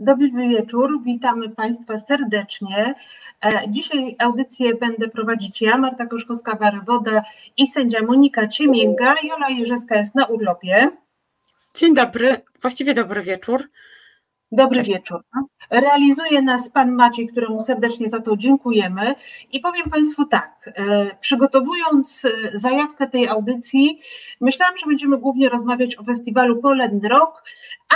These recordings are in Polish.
Dobry wieczór, witamy Państwa serdecznie. E, dzisiaj audycję będę prowadzić ja, Marta Koszkowska-Warywoda i sędzia Monika Ciemięga. Jola Jerzewska jest na urlopie. Dzień dobry, właściwie dobry wieczór. Dobry Cześć. wieczór. Realizuje nas pan Maciej, któremu serdecznie za to dziękujemy. I powiem Państwu tak, e, przygotowując e, zajawkę tej audycji, myślałam, że będziemy głównie rozmawiać o festiwalu Poland Rock,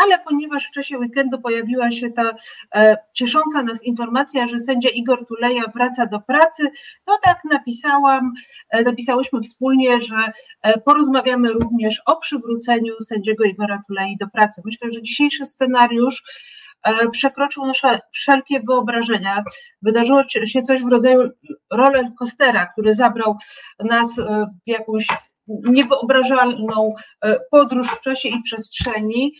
ale ponieważ w czasie weekendu pojawiła się ta e, ciesząca nas informacja, że sędzia Igor Tuleja wraca do pracy, to tak napisałam, napisałyśmy wspólnie, że porozmawiamy również o przywróceniu sędziego Igora Tulei do pracy. Myślę, że dzisiejszy scenariusz E, przekroczył nasze wszelkie wyobrażenia. Wydarzyło się coś w rodzaju roller coastera, który zabrał nas e, w jakąś niewyobrażalną e, podróż w czasie i przestrzeni.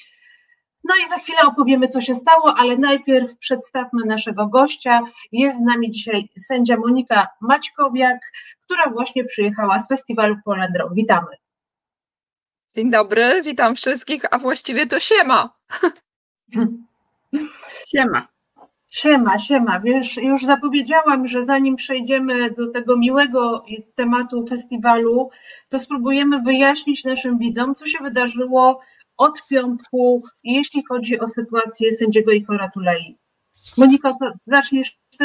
No i za chwilę opowiemy, co się stało, ale najpierw przedstawmy naszego gościa. Jest z nami dzisiaj sędzia Monika Maćkowiak, która właśnie przyjechała z festiwalu Polendro. Witamy. Dzień dobry, witam wszystkich, a właściwie to siema. Siema. Siema, siema. Wiesz, już zapowiedziałam, że zanim przejdziemy do tego miłego tematu festiwalu, to spróbujemy wyjaśnić naszym widzom, co się wydarzyło od piątku, jeśli chodzi o sytuację sędziego Ikora Tulei. Monika, zaczniesz ty?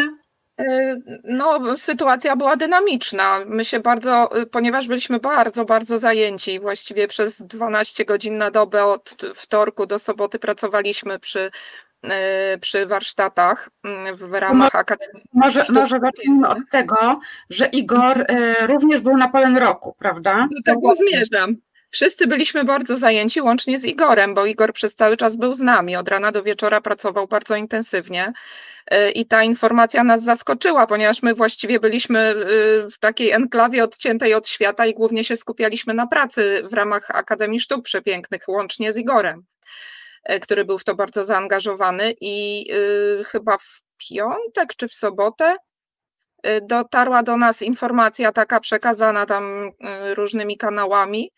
Y, no, sytuacja była dynamiczna. My się bardzo, y, ponieważ byliśmy bardzo, bardzo zajęci, właściwie przez 12 godzin na dobę od wtorku do soboty pracowaliśmy przy Y, przy warsztatach mm, w ramach no, Akademii. Może, może zacznijmy od tego, że Igor y, również był na Polen Roku, prawda? Do tego zmierzam. Wszyscy byliśmy bardzo zajęci, łącznie z Igorem, bo Igor przez cały czas był z nami. Od rana do wieczora pracował bardzo intensywnie. Y, I ta informacja nas zaskoczyła, ponieważ my właściwie byliśmy w takiej enklawie odciętej od świata i głównie się skupialiśmy na pracy w ramach Akademii Sztuk Przepięknych, łącznie z Igorem. E, który był w to bardzo zaangażowany i y, chyba w piątek czy w sobotę y, dotarła do nas informacja taka przekazana tam y, różnymi kanałami,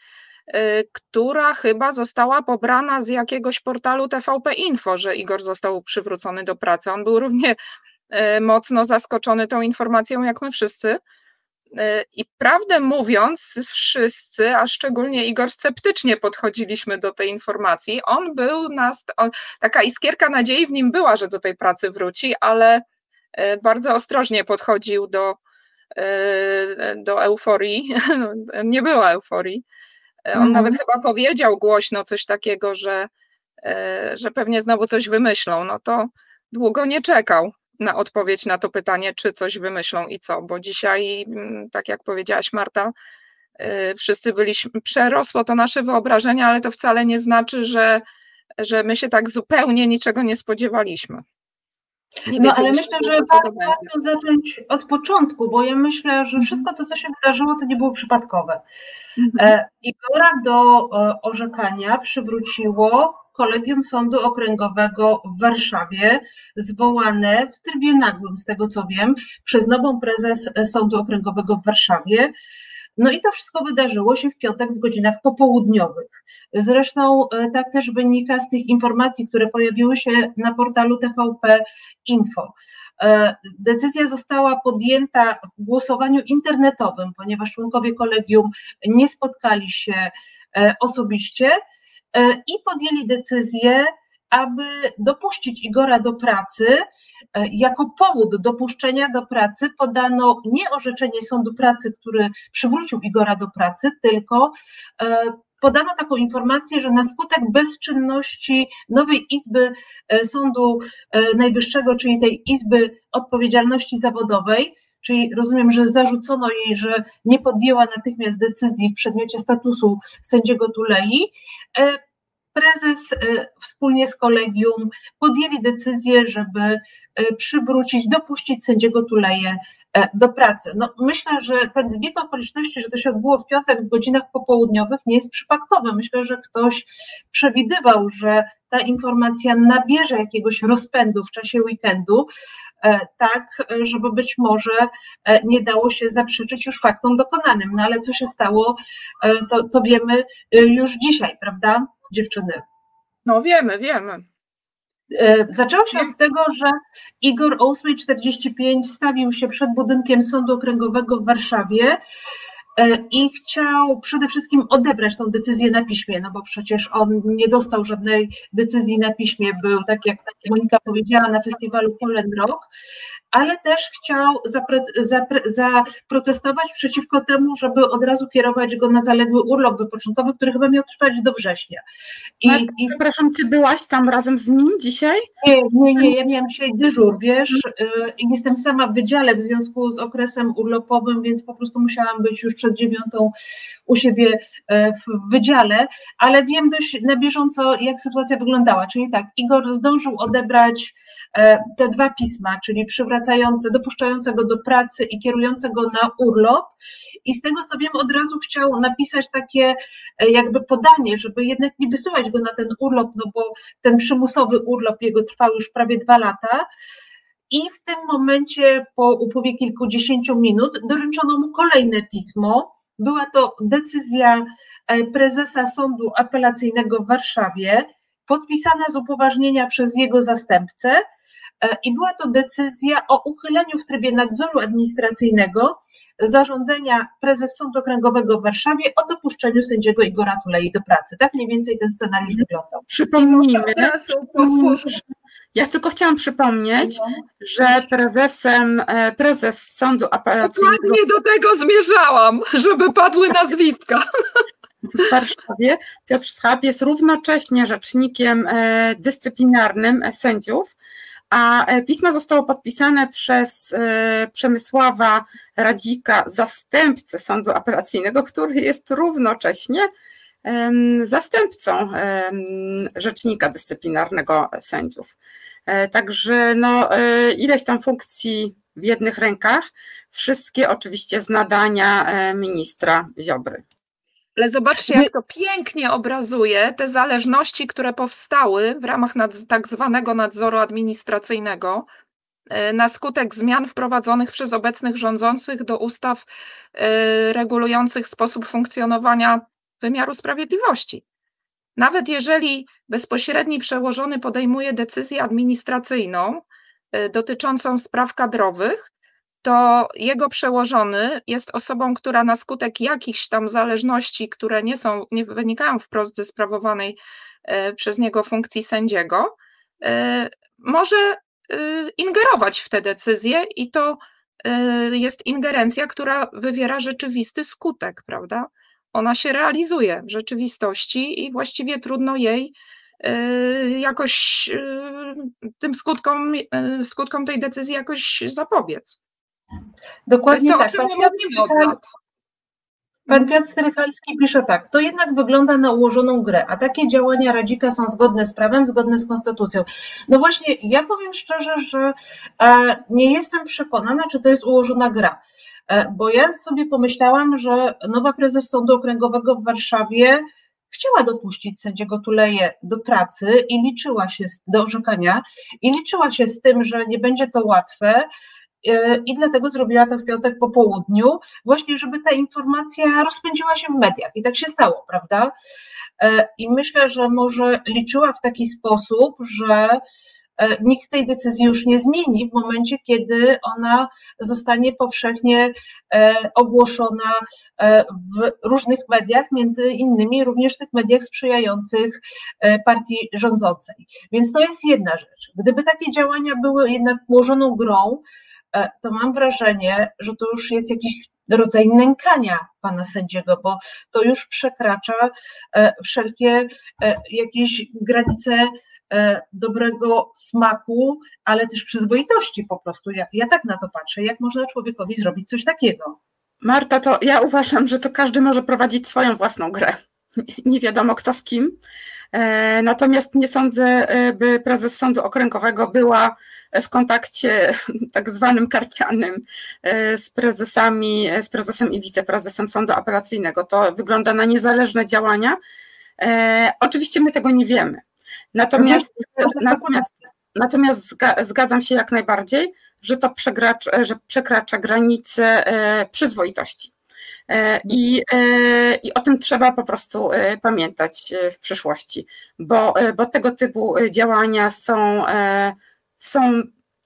która chyba została pobrana z jakiegoś portalu TVP Info, że Igor został przywrócony do pracy. On był równie mocno zaskoczony tą informacją, jak my wszyscy. E, I prawdę mówiąc, wszyscy, a szczególnie Igor, sceptycznie podchodziliśmy do tej informacji. On był nas, taka iskierka nadziei w nim była, że do tej pracy wróci, ale bardzo ostrożnie podchodził do, do euforii. Nie była euforii. On mhm. nawet chyba powiedział głośno coś takiego, że, że pewnie znowu coś wymyślą. No to długo nie czekał na odpowiedź na to pytanie, czy coś wymyślą i co, bo dzisiaj, mm, tak jak powiedziałaś Marta, y, wszyscy byliśmy, przerosło to nasze wyobrażenia, ale to wcale nie znaczy, że, że my się tak zupełnie niczego nie spodziewaliśmy. Nie no ale myślę, że warto zacząć od początku, bo ja myślę, że mhm. wszystko to, co się wydarzyło, to nie było przypadkowe. Mhm. E, Igora do e, orzekania przywróciło Kolegium Sądu Okręgowego w Warszawie, zwołane w trybie nagłym, z tego co wiem, przez nową prezes Sądu Okręgowego w Warszawie. No i to wszystko wydarzyło się w piątek w godzinach popołudniowych. Zresztą e, tak też wynika z tych informacji, które pojawiły się na portalu TVP Info. E, decyzja została podjęta w głosowaniu internetowym, ponieważ członkowie kolegium nie spotkali się e, osobiście. I podjęli decyzję, aby dopuścić Igora do pracy. E, jako powód dopuszczenia do pracy podano nie orzeczenie sądu pracy, który przywrócił Igora do pracy, tylko e, podano taką informację, że na skutek bezczynności nowej Izby Sądu Najwyższego, czyli tej Izby Odpowiedzialności Zawodowej, czyli rozumiem, że zarzucono jej, że nie podjęła natychmiast decyzji w przedmiocie statusu sędziego Tulei. E, prezes e, wspólnie z kolegium podjęli decyzję, żeby e, przywrócić, dopuścić sędziego Tuleje do pracy. No, myślę, że ten zbieg okoliczności, że to się odbyło w piątek w godzinach popołudniowych, nie jest przypadkowy. Myślę, że ktoś przewidywał, że ta informacja nabierze jakiegoś rozpędu w czasie weekendu, E, tak, żeby być może e, nie dało się zaprzeczyć już faktom dokonanym. No ale co się stało, e, to, to wiemy już dzisiaj, prawda, dziewczyny? No wiemy, wiemy. Zaczęło się od tego, że Igor o 8.45 stawił się przed budynkiem Sądu Okręgowego w Warszawie i chciał przede wszystkim odebrać tą decyzję na piśmie, no bo przecież on nie dostał żadnej decyzji na piśmie, był tak jak Monika powiedziała na festiwalu Polen Rock, ale też chciał zaprotestować przeciwko temu, żeby od razu kierować go na zaległy urlop wypoczynkowy, który chyba miał trwać do września. I, Marta, i... Przepraszam, czy byłaś tam razem z nim dzisiaj? Nie, nie, nie, ja miałam dzisiaj dyżur, wiesz, y, i jestem sama w wydziale w związku z okresem urlopowym, więc po prostu musiałam być już przed dziewiątą u siebie e, w wydziale, ale wiem dość na bieżąco, jak sytuacja wyglądała. Czyli tak, Igor zdążył odebrać e, te dwa pisma, czyli przywracające, dopuszczającego do pracy i kierującego na urlop. I z tego co wiem, od razu chciał napisać takie e, jakby podanie, żeby jednak nie wysyłać go na ten urlop, no bo ten przymusowy urlop jego trwał już prawie dwa lata. I w tym momencie, po upływie kilkudziesięciu minut, doręczono mu kolejne pismo, była to decyzja e, prezesa Sądu Apelacyjnego w Warszawie, podpisana z upoważnienia przez jego zastępcę, e, i była to decyzja o uchyleniu w trybie nadzoru administracyjnego zarządzenia prezes Sądu Okręgowego w Warszawie o dopuszczeniu sędziego Igora Tulei do pracy. Tak mniej więcej ten scenariusz wyglądał. Przypomnijmy, ja tylko chciałam przypomnieć, że prezesem, e, prezes Sądu Apelacyjnego... Dokładnie do tego zmierzałam, żeby padły nazwiska. W Warszawie Piotr Schab jest równocześnie rzecznikiem e, dyscyplinarnym sędziów, a e, pismo zostało podpisane przez Przemysława Radzika, zastępcę Sądu Apelacyjnego, który jest równocześnie zastępcą rzecznika dyscyplinarnego sędziów. E, także no, e, ileś tam funkcji w jednych rękach, wszystkie oczywiście z nadania e, ministra Ziobry. Ale zobaczcie, jak to pięknie obrazuje te zależności, które powstały w ramach nad, tak zwanego nadzoru administracyjnego na skutek zmian wprowadzonych przez obecnych rządzących do ustaw regulujących sposób funkcjonowania wymiaru sprawiedliwości. Nawet jeżeli bezpośredni przełożony podejmuje decyzję administracyjną y, dotyczącą spraw kadrowych, to jego przełożony jest osobą, która na skutek jakichś tam zależności, które nie są, nie wynikają wprost ze sprawowanej y, przez niego funkcji sędziego, y, może ingerować w te decyzje i to jest ingerencja, która wywiera rzeczywisty skutek, prawda? ona się realizuje w rzeczywistości i właściwie trudno jej jakoś tym skutkom, skutkom tej decyzji jakoś zapobiec. Dokładnie to jest to, tak. o czym mówimy od lat. Pan Piotr Strychalski pisze tak, to jednak wygląda na ułożoną grę, a takie działania Radzika są zgodne z prawem, zgodne z konstytucją. No właśnie, ja powiem szczerze, że e, nie jestem przekonana, czy to jest ułożona gra. E, bo ja sobie pomyślałam, że nowa prezes Sądu Okręgowego w Warszawie chciała dopuścić sędziego Tuleje do pracy i liczyła się do orzekania i liczyła się z tym, że nie będzie to łatwe. E, I dlatego zrobiła to w piątek po południu, właśnie żeby ta informacja rozpędziła się w mediach. I tak się stało, prawda? E, I myślę, że może liczyła w taki sposób, że E, nikt tej decyzji już nie zmieni w momencie, kiedy ona zostanie powszechnie ogłoszona w różnych mediach, między innymi również tych mediach sprzyjających partii rządzącej. Więc to jest jedna rzecz. Gdyby takie działania były jednak ułożoną grą, to mam wrażenie, że to już jest jakiś rodzaj nękania pana sędziego, bo to już przekracza wszelkie jakieś granice E, dobrego smaku, ale też przyzwoitości po prostu. Ja, ja tak na to patrzę, jak można człowiekowi zrobić coś takiego. Marta, to ja uważam, że to każdy może prowadzić swoją własną grę. Nie wiadomo kto z kim. E, natomiast nie sądzę, e, by prezes Sądu Okręgowego była w kontakcie tak zwanym karcianym z prezesami, z prezesem i wiceprezesem Sądu Apelacyjnego. To wygląda na niezależne działania. Oczywiście my tego nie wiemy. Natomiast, natomiast, natomiast zgadzam się jak najbardziej, że to przekracza, że przekracza granice e, przyzwoitości. I, I o tym trzeba po prostu pamiętać w przyszłości, bo, bo tego typu działania są, są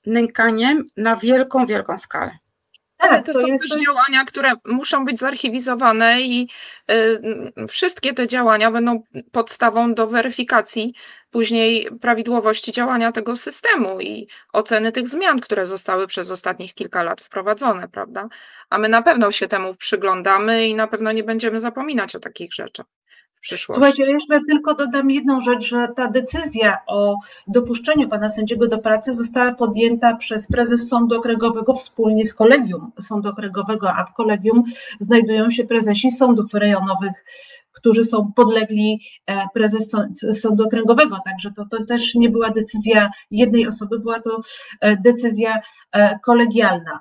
nękaniem na wielką, wielką skalę. Tak, to, to są jest... też działania, które muszą być zarchiwizowane i y, wszystkie te działania będą podstawą do weryfikacji później prawidłowości działania tego systemu i oceny tych zmian, które zostały przez ostatnich kilka lat wprowadzone, prawda? A my na pewno się temu przyglądamy i na pewno nie będziemy zapominać o takich rzeczach przyszłości. Słuchajcie, jeszcze tylko dodam jedną rzecz, że ta decyzja o dopuszczeniu pana sędziego do pracy została podjęta przez prezes Sądu Okręgowego wspólnie z kolegium Sądu Okręgowego, a w kolegium znajdują się prezesi sądów rejonowych którzy są podlegli e, prezes Sądu Okręgowego. Także to, to też nie była decyzja jednej osoby, była to e, decyzja e, kolegialna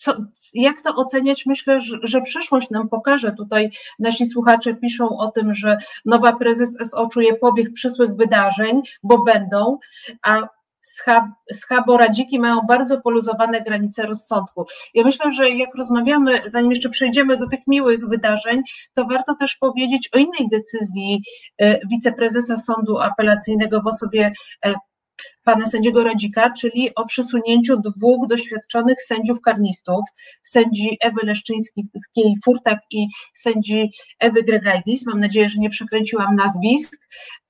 co, jak to oceniać? Myślę, że, że przyszłość nam pokaże. Tutaj nasi słuchacze piszą o tym, że nowa prezes SO czuje pobieg przyszłych wydarzeń, bo będą, a schaboradziki mają bardzo poluzowane granice rozsądku. Ja myślę, że jak rozmawiamy, zanim jeszcze przejdziemy do tych miłych wydarzeń, to warto też powiedzieć o innej decyzji e, wiceprezesa Sądu Apelacyjnego w osobie e, pana sędziego Radzika, czyli o przesunięciu dwóch doświadczonych sędziów karnistów, sędzi Ewy Leszczyńskiej-Furtak i sędzi Ewy Gregajdis, mam nadzieję, że nie przekręciłam nazwisk,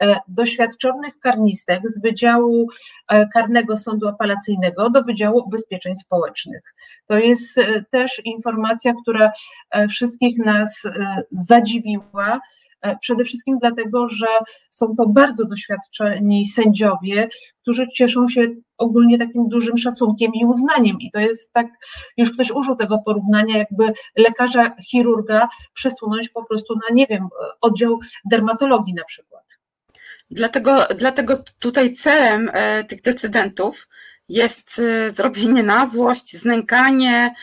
e, doświadczonych karnistek z Wydziału e, Karnego Sądu Apelacyjnego do Wydziału Ubezpieczeń Społecznych. To jest e, też informacja, która wszystkich nas zadziwiła, przede wszystkim dlatego, że są to bardzo doświadczeni sędziowie, którzy cieszą się ogólnie takim dużym szacunkiem i uznaniem. I to jest tak, już ktoś użył tego porównania, jakby lekarza, chirurga przesunąć po prostu na, nie wiem, oddział dermatologii na przykład. Dlatego, dlatego tutaj celem e, tych decydentów jest e, zrobienie na złość, znękanie,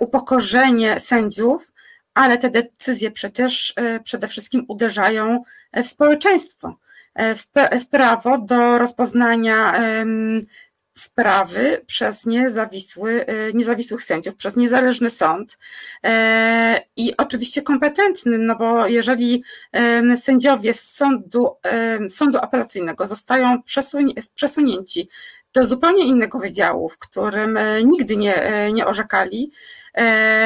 upokorzenie sędziów, ale te decyzje przecież e, przede wszystkim uderzają w społeczeństwo, e, w prawo do rozpoznania sprawy przez niezawisły, niezawisłych sędziów, przez niezależny sąd i oczywiście kompetentny, no bo jeżeli sędziowie z sądu, sądu apelacyjnego zostają przesunięci do zupełnie innego wydziału, w którym nigdy nie, nie orzekali,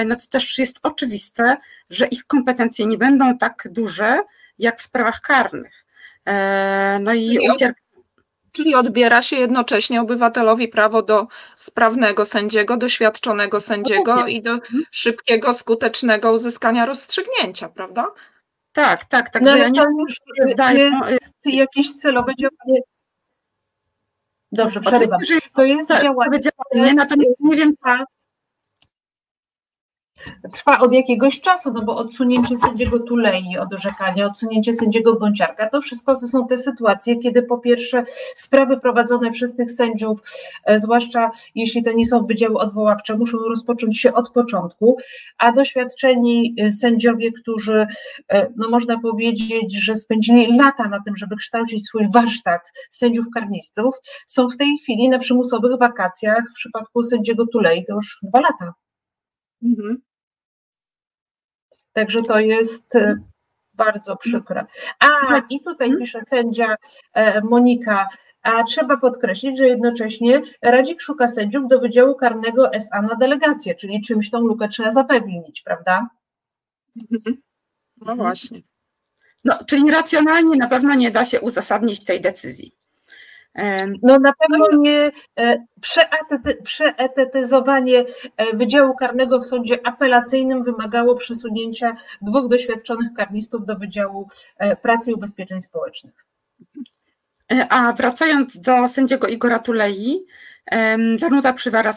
no to też jest oczywiste, że ich kompetencje nie będą tak duże jak w sprawach karnych. E, no i czyli, odbiera się jednocześnie obywatelowi prawo do sprawnego sędziego, doświadczonego sędziego no i do mhm. szybkiego, skutecznego uzyskania rozstrzygnięcia, prawda? Tak, tak, tak. No, ale ja nie już jest jakieś celowe działanie. Dobrze, przerywam. To jest tak, działanie. działanie natomiast nie wiem, tak trwa od jakiegoś czasu, no bo odsunięcie sędziego Tulei od orzekania, odsunięcie sędziego Gąciarka, to wszystko to są te sytuacje, kiedy po pierwsze sprawy prowadzone przez tych sędziów, e, zwłaszcza jeśli to nie są wydziały odwoławcze, muszą rozpocząć się od początku, a doświadczeni e, sędziowie, którzy, e, no można powiedzieć, że spędzili lata na tym, żeby kształcić swój warsztat sędziów karnistów, są w tej chwili na przymusowych wakacjach w przypadku sędziego Tulei to już dwa lata. Mhm. Także to jest e, bardzo przykre. A i tutaj mhm. pisze sędzia e, Monika, a trzeba podkreślić, że jednocześnie Radzik szuka sędziów do Wydziału Karnego SA na delegację, czyli czymś tą lukę trzeba zapewnić, prawda? Mhm. No właśnie. No, czyli racjonalnie na pewno nie da się uzasadnić tej decyzji. No na pewno nie e, przeetetyzowanie e, Wydziału Karnego w Sądzie Apelacyjnym wymagało przesunięcia dwóch doświadczonych karnistów do Wydziału e, Pracy i Ubezpieczeń Społecznych. A wracając do sędziego Igora Tulei, Danuta Przywara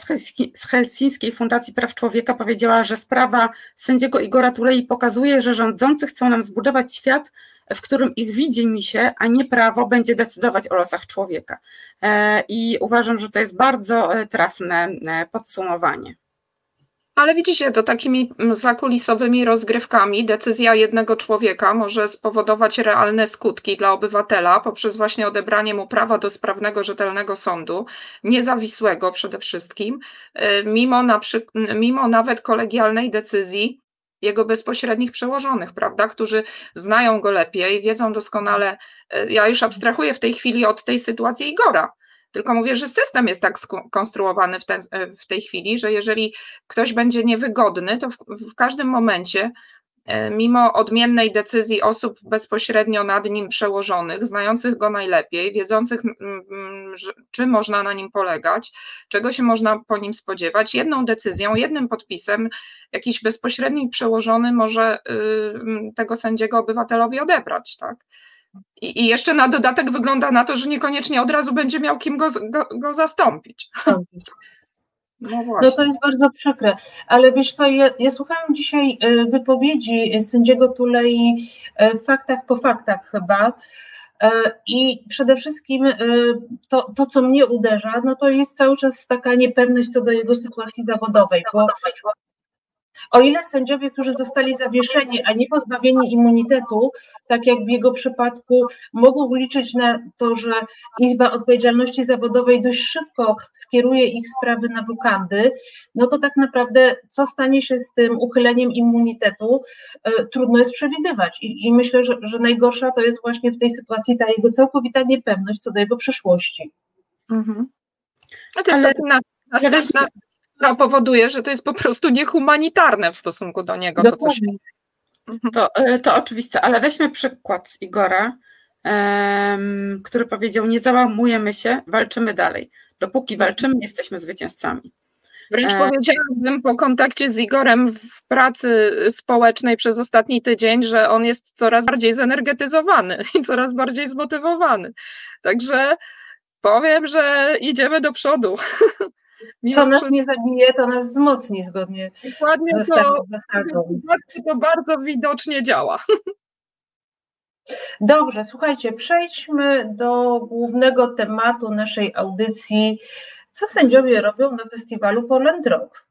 z Helsińskiej Fundacji Praw Człowieka powiedziała, że sprawa sędziego Igora Tulei pokazuje, że rządzący chcą nam zbudować świat, w którym ich widzi mi się, a nie prawo będzie decydować o losach człowieka. E, I uważam, że to jest bardzo e, trafne e, podsumowanie. Ale widzicie, to takimi zakulisowymi rozgrywkami decyzja jednego człowieka może spowodować realne skutki dla obywatela poprzez właśnie odebranie mu prawa do sprawnego, rzetelnego sądu, niezawisłego przede wszystkim, y, mimo, na mimo nawet kolegialnej decyzji jego bezpośrednich przełożonych, prawda, którzy znają go lepiej, wiedzą doskonale. Y, ja już abstrahuję w tej chwili od tej sytuacji Igora, tylko mówię, że system jest tak skonstruowany w, ten, w tej chwili, że jeżeli ktoś będzie niewygodny, to w, w każdym momencie e, mimo odmiennej decyzji osób bezpośrednio nad nim przełożonych, znających go najlepiej, wiedzących, czy można na nim polegać, czego się można po nim spodziewać, jedną decyzją, jednym podpisem jakiś bezpośredni przełożony może y, tego sędziego obywatelowi odebrać, tak? I, I, jeszcze na dodatek wygląda na to, że niekoniecznie od razu będzie miał kim go, go, go zastąpić. No, no, to jest bardzo przykre, ale wiesz co, ja, ja słuchałam dzisiaj e, wypowiedzi sędziego Tulei e, w faktach po faktach chyba. E, i przede wszystkim to, to, co mnie uderza, no to jest cały czas taka niepewność co do jego sytuacji zawodowej, bo o ile sędziowie, którzy zostali zawieszeni, a nie pozbawieni immunitetu, tak jak w jego przypadku, mogą liczyć na to, że Izba Odpowiedzialności Zawodowej dość szybko skieruje ich sprawy na wokandy, no to tak naprawdę co stanie się z tym uchyleniem immunitetu, e, trudno jest przewidywać. I, i myślę, że, że najgorsza to jest właśnie w tej sytuacji ta jego całkowita niepewność co do jego przyszłości. Mhm. A to jest Ale... na, następna, która powoduje, że to jest po prostu niehumanitarne w stosunku do niego. To, co się... Mhm. to, e, to oczywiste, ale weźmy przykład z Igora, um, który powiedział: Nie załamujemy się, walczymy dalej. Dopóki mhm. walczymy, jesteśmy zwycięzcami. Wręcz e... powiedziałabym po kontakcie z Igorem w pracy społecznej przez ostatni tydzień, że on jest coraz bardziej zenergetyzowany i coraz bardziej zmotywowany. Także powiem, że idziemy do przodu. Co nas nie zabije, to nas wzmocni zgodnie Dokładnie z to, zasadą. To bardzo widocznie działa. Dobrze, słuchajcie, przejdźmy do głównego tematu naszej audycji. Co sędziowie robią na festiwalu Poland Rock?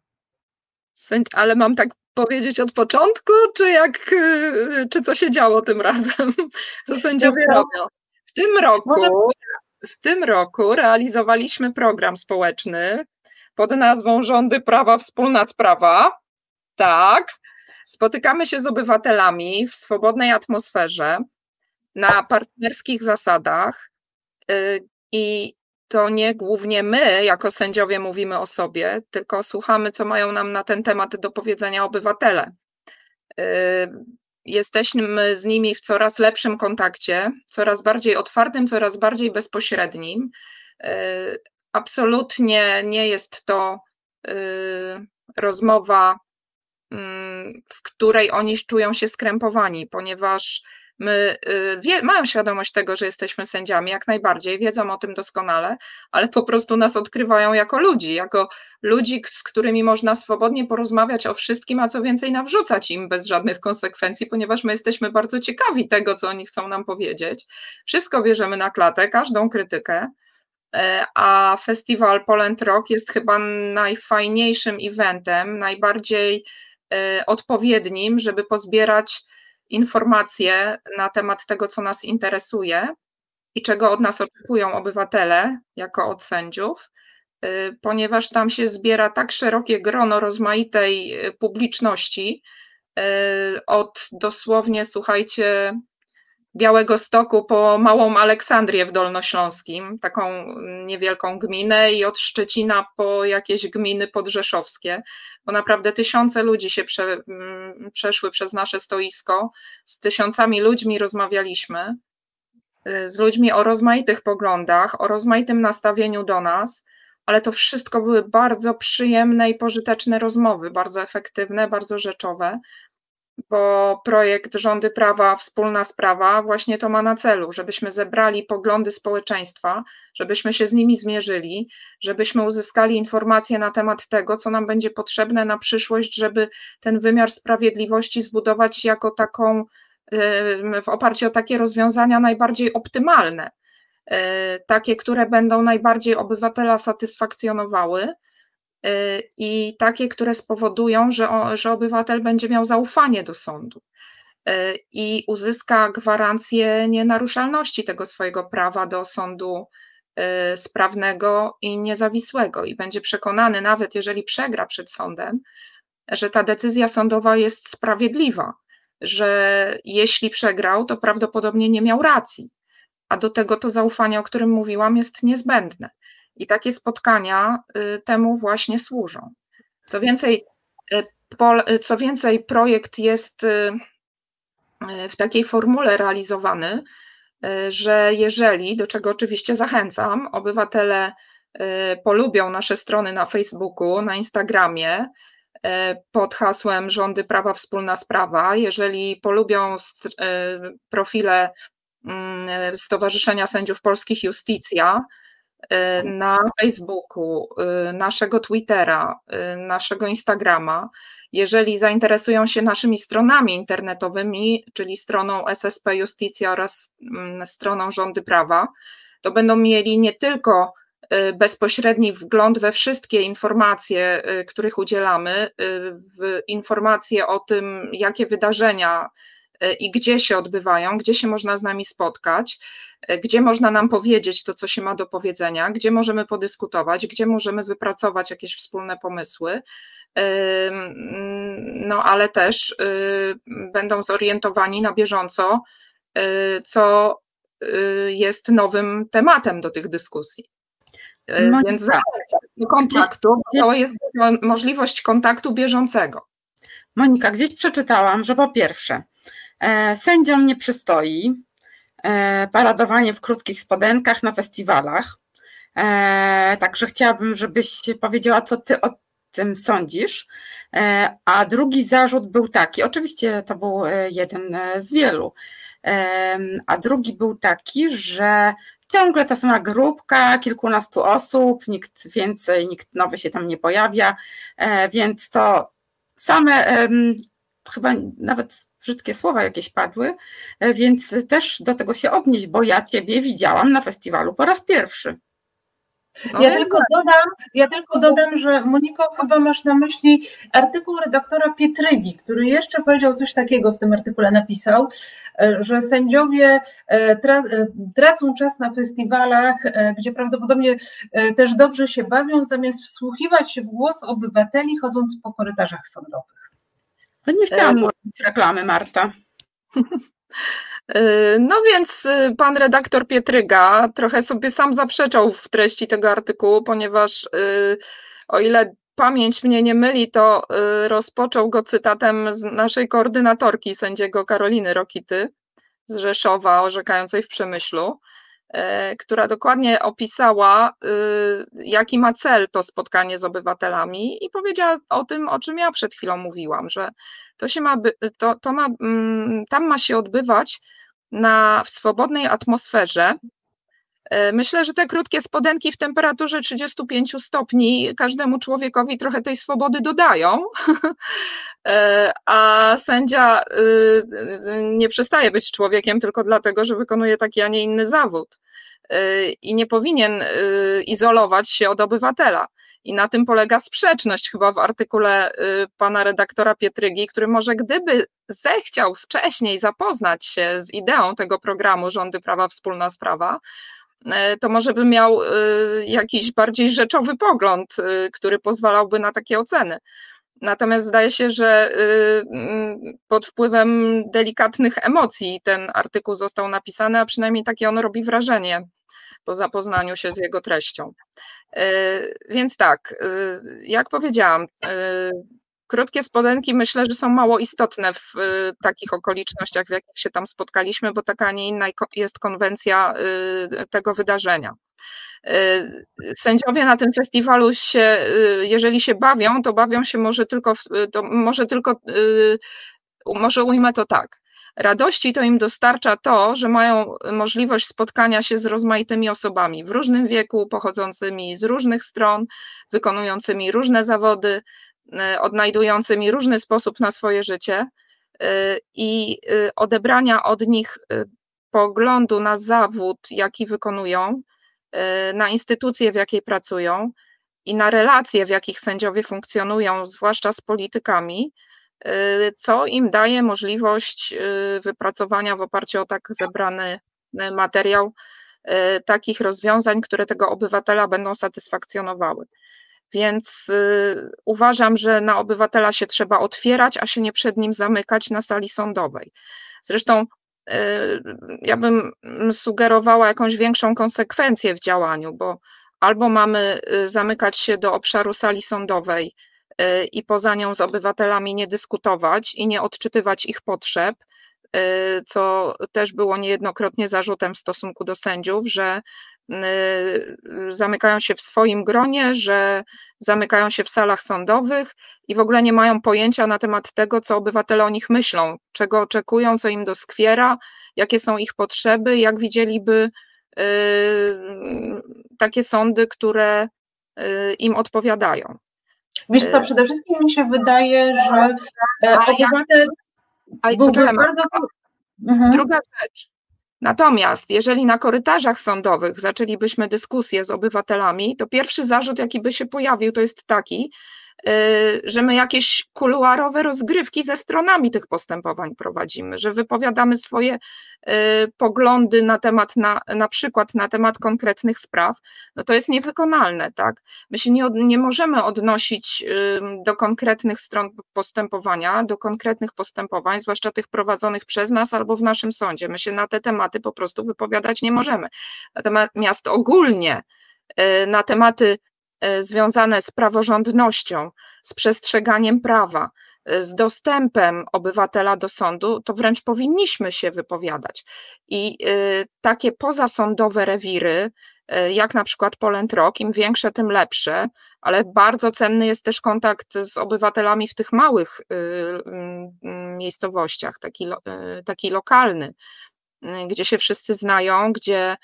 Ale mam tak powiedzieć od początku, czy jak, czy co się działo tym razem? Co sędziowie robią? W tym roku, w tym roku realizowaliśmy program społeczny pod nazwą Rządy Prawa, Wspólna Sprawa. Tak. Spotykamy się z obywatelami w swobodnej atmosferze, na partnerskich zasadach y, i to nie głównie my, jako sędziowie, mówimy o sobie, tylko słuchamy, co mają nam na ten temat do powiedzenia obywatele. Y, jesteśmy z nimi w coraz lepszym kontakcie, coraz bardziej otwartym, coraz bardziej bezpośrednim. Absolutnie nie jest to y, rozmowa, mm, w której oni czują się skrępowani, ponieważ my y, wie, mają świadomość tego, że jesteśmy sędziami, jak najbardziej, wiedzą o tym doskonale, ale po prostu nas odkrywają jako ludzi, jako ludzi, z którymi można swobodnie porozmawiać o wszystkim, a co więcej, nawrzucać im bez żadnych konsekwencji, ponieważ my jesteśmy bardzo ciekawi tego, co oni chcą nam powiedzieć. Wszystko bierzemy na klatę, każdą krytykę. E, a festiwal Poland Rock jest chyba najfajniejszym eventem, najbardziej e, odpowiednim, żeby pozbierać informacje na temat tego, co nas interesuje i czego od nas oczekują obywatele, jako od sędziów, e, ponieważ tam się zbiera tak szerokie grono rozmaitej publiczności, od dosłownie, słuchajcie, Białego Stoku po Małą Aleksandrię w Dolnośląskim, taką niewielką gminę i od Szczecina po jakieś gminy podrzeszowskie, bo naprawdę tysiące ludzi się prze, mm, przeszły przez nasze stoisko, z tysiącami ludźmi rozmawialiśmy, y, z ludźmi o rozmaitych poglądach, o rozmaitym nastawieniu do nas, ale to wszystko były bardzo przyjemne i pożyteczne rozmowy, bardzo efektywne, bardzo rzeczowe bo projekt Rządy Prawa, Wspólna Sprawa właśnie to ma na celu, żebyśmy zebrali poglądy społeczeństwa, żebyśmy się z nimi zmierzyli, żebyśmy uzyskali informacje na temat tego, co nam będzie potrzebne na przyszłość, żeby ten wymiar sprawiedliwości zbudować jako taką, w oparciu o takie rozwiązania najbardziej optymalne, takie, które będą najbardziej obywatela satysfakcjonowały i takie, które spowodują, że, że obywatel będzie miał zaufanie do sądu i uzyska gwarancję nienaruszalności tego swojego prawa do sądu sprawnego i niezawisłego i będzie przekonany, nawet jeżeli przegra przed sądem, że ta decyzja sądowa jest sprawiedliwa, że jeśli przegrał, to prawdopodobnie nie miał racji, a do tego to zaufanie, o którym mówiłam, jest niezbędne. I takie spotkania y, temu właśnie służą. Co więcej, y, y, co więcej projekt jest w takiej formule realizowany, że jeżeli, do czego oczywiście zachęcam, obywatele polubią nasze strony na Facebooku, na Instagramie, pod hasłem Rządy Prawa Wspólna Sprawa. Jeżeli polubią profile mm, Stowarzyszenia Sędziów Polskich Justicja na Facebooku, naszego Twittera, naszego Instagrama, jeżeli zainteresują się naszymi stronami internetowymi, czyli stroną SSP Justicja oraz mm, stroną Rządy Prawa, to będą mieli nie tylko Y, bezpośredni wgląd we wszystkie informacje, y, których udzielamy, y, informacje o tym, jakie wydarzenia i gdzie się odbywają, gdzie się można z nami spotkać, gdzie można nam powiedzieć to, co się ma do powiedzenia, gdzie możemy podyskutować, gdzie możemy wypracować jakieś wspólne pomysły. No, ale też będą zorientowani na bieżąco, co jest nowym tematem do tych dyskusji. E, Monika, Więc do kontaktu, to jest możliwość kontaktu bieżącego. Monika, gdzieś przeczytałam, że po pierwsze, e, sędziom nie przystoi e, paradowanie w krótkich spodenkach na festiwalach. E, także chciałabym, żebyś powiedziała, co ty o tym sądzisz. E, a drugi zarzut był taki, oczywiście to był e, jeden z wielu, a drugi był taki, że ciągle ta sama grupka, kilkunastu osób, nikt więcej, nikt nowy się tam nie pojawia, e, więc to same, chyba nawet brzydkie słowa jakieś padły, e, więc też do tego się odnieść, bo ja Ciebie widziałam na festiwalu po raz pierwszy. No ja, tylko dodam, ja tylko dodam, że Moniko, chyba masz na myśli artykuł redaktora Pietrygi, który jeszcze powiedział coś takiego w tym artykule napisał, e, że sędziowie e, tracą czas na festiwalach, gdzie prawdopodobnie też dobrze się bawią, zamiast wsłuchiwać się w głos obywateli, chodząc po korytarzach sądowych. Nie chciałam mówić reklamy, Marta. Y, no więc y, pan redaktor Pietryga trochę sobie sam zaprzeczał w treści tego artykułu, ponieważ o ile pamięć mnie nie myli, to rozpoczął go cytatem z naszej koordynatorki sędziego Karoliny Rokity z Rzeszowa, orzekającej w Przemyślu, która dokładnie opisała, jaki ma cel to spotkanie z obywatelami i powiedziała o tym, o czym ja przed chwilą mówiłam, że to się ma, to, to ma, mm, tam ma się odbywać na, w swobodnej atmosferze. E, myślę, że te krótkie spodenki w temperaturze 35 stopni każdemu człowiekowi trochę tej swobody dodają, e, a sędzia y, nie przestaje być człowiekiem tylko dlatego, że wykonuje taki, a nie inny zawód e, i nie powinien y, izolować się od obywatela. I na tym polega sprzeczność chyba w artykule y, pana redaktora Pietrygi, który może gdyby zechciał wcześniej zapoznać się z ideą tego programu Rządy Prawa Wspólna Sprawa, y, to może by miał y, jakiś bardziej rzeczowy pogląd, który pozwalałby na takie oceny. Natomiast zdaje się, że mm, pod wpływem delikatnych emocji ten artykuł został napisany, a przynajmniej takie on robi wrażenie po zapoznaniu się z jego treścią. E, więc tak, e, jak powiedziałam, e, krótkie spodenki myślę, że są mało istotne w takich okolicznościach, w jakich się tam spotkaliśmy, bo taka, a nie inna jest konwencja tego wydarzenia. Sędziowie na tym festiwalu się, jeżeli się bawią, to bawią się może tylko, to może tylko, może ujmę to tak. Radości to im dostarcza to, że mają możliwość spotkania się z rozmaitymi osobami w różnym wieku, pochodzącymi z różnych stron, wykonującymi różne zawody, odnajdującymi różny sposób na swoje życie e, i e, odebrania od nich poglądu na zawód, jaki wykonują, na instytucję, w jakiej pracują i na relacje, w jakich sędziowie funkcjonują, zwłaszcza z politykami, co im daje możliwość wypracowania w oparciu o tak zebrany materiał takich rozwiązań, które tego obywatela będą satysfakcjonowały. Więc y, uważam, że na obywatela się trzeba otwierać, a się nie przed nim zamykać na sali sądowej. Zresztą y, ja bym sugerowała jakąś większą konsekwencję w działaniu, bo albo mamy y, zamykać się do obszaru sali sądowej i poza nią z obywatelami nie dyskutować i nie odczytywać ich potrzeb, co też było niejednokrotnie zarzutem w stosunku do sędziów, że Y, zamykają się w swoim gronie, że zamykają się w salach sądowych i w ogóle nie mają pojęcia na temat tego, co obywatele o nich myślą, czego oczekują, co im doskwiera, jakie są ich potrzeby, jak widzieliby y, takie sądy, które y, im odpowiadają. Wiesz co, przede wszystkim mi się wydaje, że e, obywatel byłby bardzo... Mhm. Druga rzecz, Natomiast jeżeli na korytarzach sądowych zaczęlibyśmy dyskusję z obywatelami, to pierwszy zarzut, jaki by się pojawił, to jest taki, że my jakieś kuluarowe rozgrywki ze stronami tych postępowań prowadzimy, że wypowiadamy swoje y, poglądy na temat, na, na przykład na temat konkretnych spraw, no to jest niewykonalne, tak? My się nie, nie możemy odnosić do konkretnych stron postępowania, do konkretnych postępowań, zwłaszcza tych prowadzonych przez nas albo w naszym sądzie. My się na te tematy po prostu wypowiadać nie możemy. Natomiast ogólnie y, na tematy związane z praworządnością, z przestrzeganiem prawa, e, z dostępem obywatela do sądu, to wręcz powinniśmy się wypowiadać. I e, takie pozasądowe rewiry, jak na przykład Polent Rock, im większe, tym lepsze, ale bardzo cenny jest też kontakt z obywatelami w tych małych miejscowościach, taki, taki lokalny, gdzie się wszyscy znają, gdzie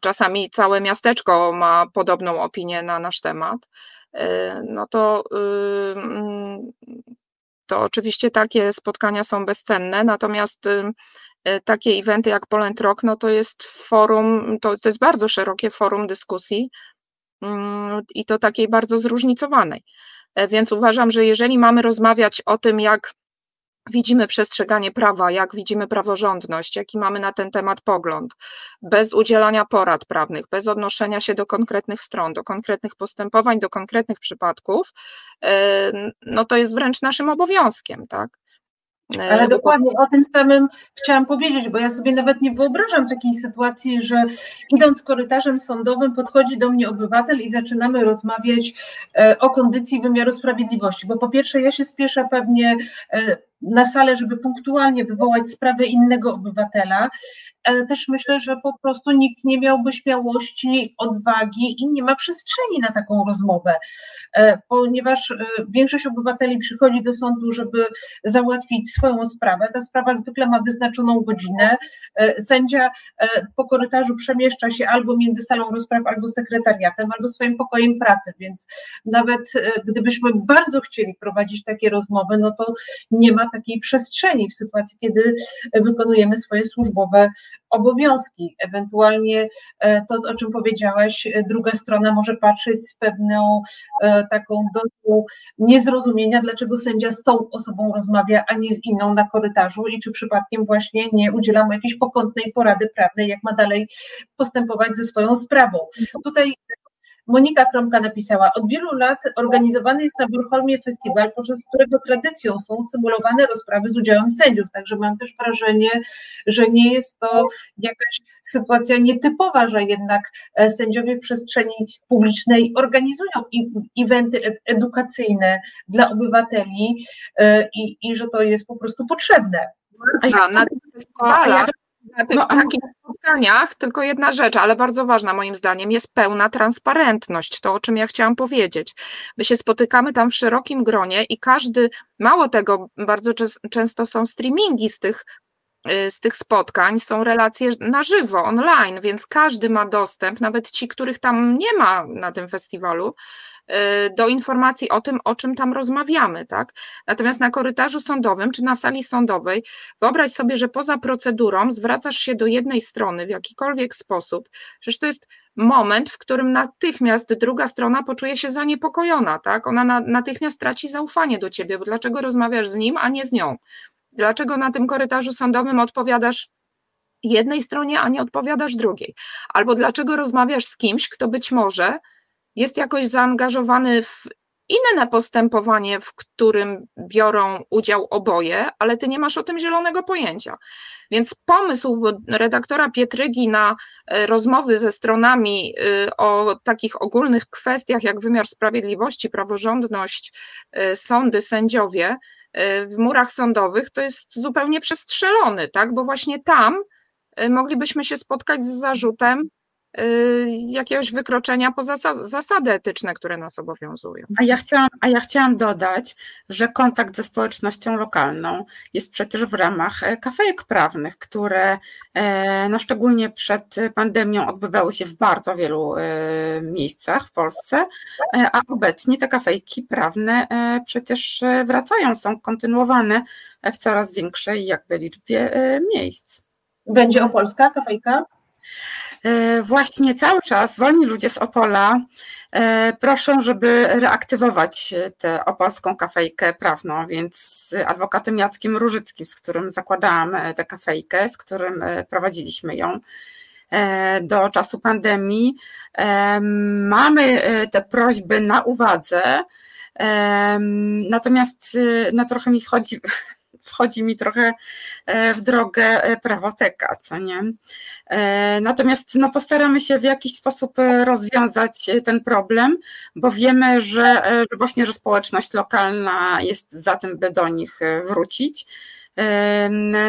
czasami całe miasteczko ma podobną opinię na nasz temat, yy, no to, yy, to oczywiście takie spotkania są bezcenne, natomiast takie eventy jak Poland Rock, no to jest forum, to, to jest bardzo szerokie forum dyskusji i to takiej bardzo zróżnicowanej. Więc uważam, że jeżeli mamy rozmawiać o tym, jak widzimy przestrzeganie prawa, jak widzimy praworządność, jaki mamy na ten temat pogląd, bez udzielania porad prawnych, bez odnoszenia się do konkretnych stron, do konkretnych postępowań, do konkretnych przypadków, e, no to jest wręcz naszym obowiązkiem, tak? E, Ale dokładnie o tym samym chciałam powiedzieć, bo ja sobie nawet nie wyobrażam takiej sytuacji, że idąc korytarzem sądowym podchodzi do mnie obywatel i zaczynamy rozmawiać e, o kondycji wymiaru sprawiedliwości, bo po pierwsze ja się spieszę pewnie na salę, żeby punktualnie wywołać sprawę innego obywatela, ale też myślę, że po prostu nikt nie miałby śmiałości, odwagi i nie ma przestrzeni na taką rozmowę, e, ponieważ e, większość obywateli przychodzi do sądu, żeby załatwić swoją sprawę. Ta sprawa zwykle ma wyznaczoną godzinę. E, sędzia po korytarzu przemieszcza się albo między salą rozpraw, albo sekretariatem, albo swoim pokojem pracy, więc nawet gdybyśmy bardzo chcieli prowadzić takie rozmowy, no to nie ma takiej przestrzeni w sytuacji, kiedy wykonujemy swoje służbowe obowiązki. Ewentualnie e, to, o czym powiedziałaś, e, druga strona może patrzeć z pewną e, taką dozą niezrozumienia, dlaczego sędzia z tą osobą rozmawia, a nie z inną na korytarzu i czy przypadkiem właśnie nie udzielamy jakiejś pokątnej porady prawnej, jak ma dalej postępować ze swoją sprawą. Tutaj Monika Kromka napisała, od wielu lat organizowany jest na Bornholmie festiwal, podczas którego tradycją są symulowane rozprawy z udziałem sędziów, także mam też wrażenie, że nie jest to jakaś sytuacja nietypowa, że jednak e, sędziowie w przestrzeni publicznej organizują eventy edukacyjne dla obywateli e, i, i że to jest po prostu potrzebne. A, na tych festiwalach na tych no, takich spotkaniach tylko jedna rzecz, ale bardzo ważna moim zdaniem, jest pełna transparentność, to o czym ja chciałam powiedzieć. My się spotykamy tam w szerokim gronie i każdy, mało tego, bardzo często są streamingi z tych y, z tych spotkań są relacje na żywo, online, więc każdy ma dostęp, nawet ci, których tam nie ma na tym festiwalu, do informacji o tym, o czym tam rozmawiamy, tak? Natomiast na korytarzu sądowym czy na sali sądowej wyobraź sobie, że poza procedurą zwracasz się do jednej strony w jakikolwiek sposób. Przecież to jest moment, w którym natychmiast druga strona poczuje się zaniepokojona, tak? Ona na, natychmiast traci zaufanie do ciebie, bo dlaczego rozmawiasz z nim, a nie z nią? Dlaczego na tym korytarzu sądowym odpowiadasz jednej stronie, a nie odpowiadasz drugiej? Albo dlaczego rozmawiasz z kimś, kto być może jest jakoś zaangażowany w inne postępowanie, w którym biorą udział oboje, ale ty nie masz o tym zielonego pojęcia. Więc pomysł redaktora Pietrygi na e, rozmowy ze stronami e, o takich ogólnych kwestiach jak wymiar sprawiedliwości, praworządność, e, sądy, sędziowie w murach sądowych to jest zupełnie przestrzelony, tak? Bo właśnie tam moglibyśmy się spotkać z zarzutem jakiegoś wykroczenia poza zasady etyczne, które nas obowiązują. A ja, chciałam, a ja chciałam dodać, że kontakt ze społecznością lokalną jest przecież w ramach e, kafejek prawnych, które e, no szczególnie przed pandemią odbywały się w bardzo wielu e, miejscach w Polsce, a obecnie te kafejki prawne przecież wracają, są kontynuowane w coraz większej jakby liczbie miejsc. Będzie opolska kafejka? E, właśnie cały czas wolni ludzie z Opola e, proszą, żeby reaktywować tę opolską kafejkę prawną, więc z adwokatem Jackiem Różyckim, z którym zakładałam tę kafejkę, z którym prowadziliśmy ją do czasu pandemii, mamy te prośby na uwadze, natomiast no, trochę mi wchodzi wchodzi mi trochę e, w drogę e, prawoteka, co nie? E, natomiast no, postaramy się w jakiś sposób rozwiązać ten problem, bo wiemy, że właśnie, że społeczność lokalna jest za tym, by do nich wrócić.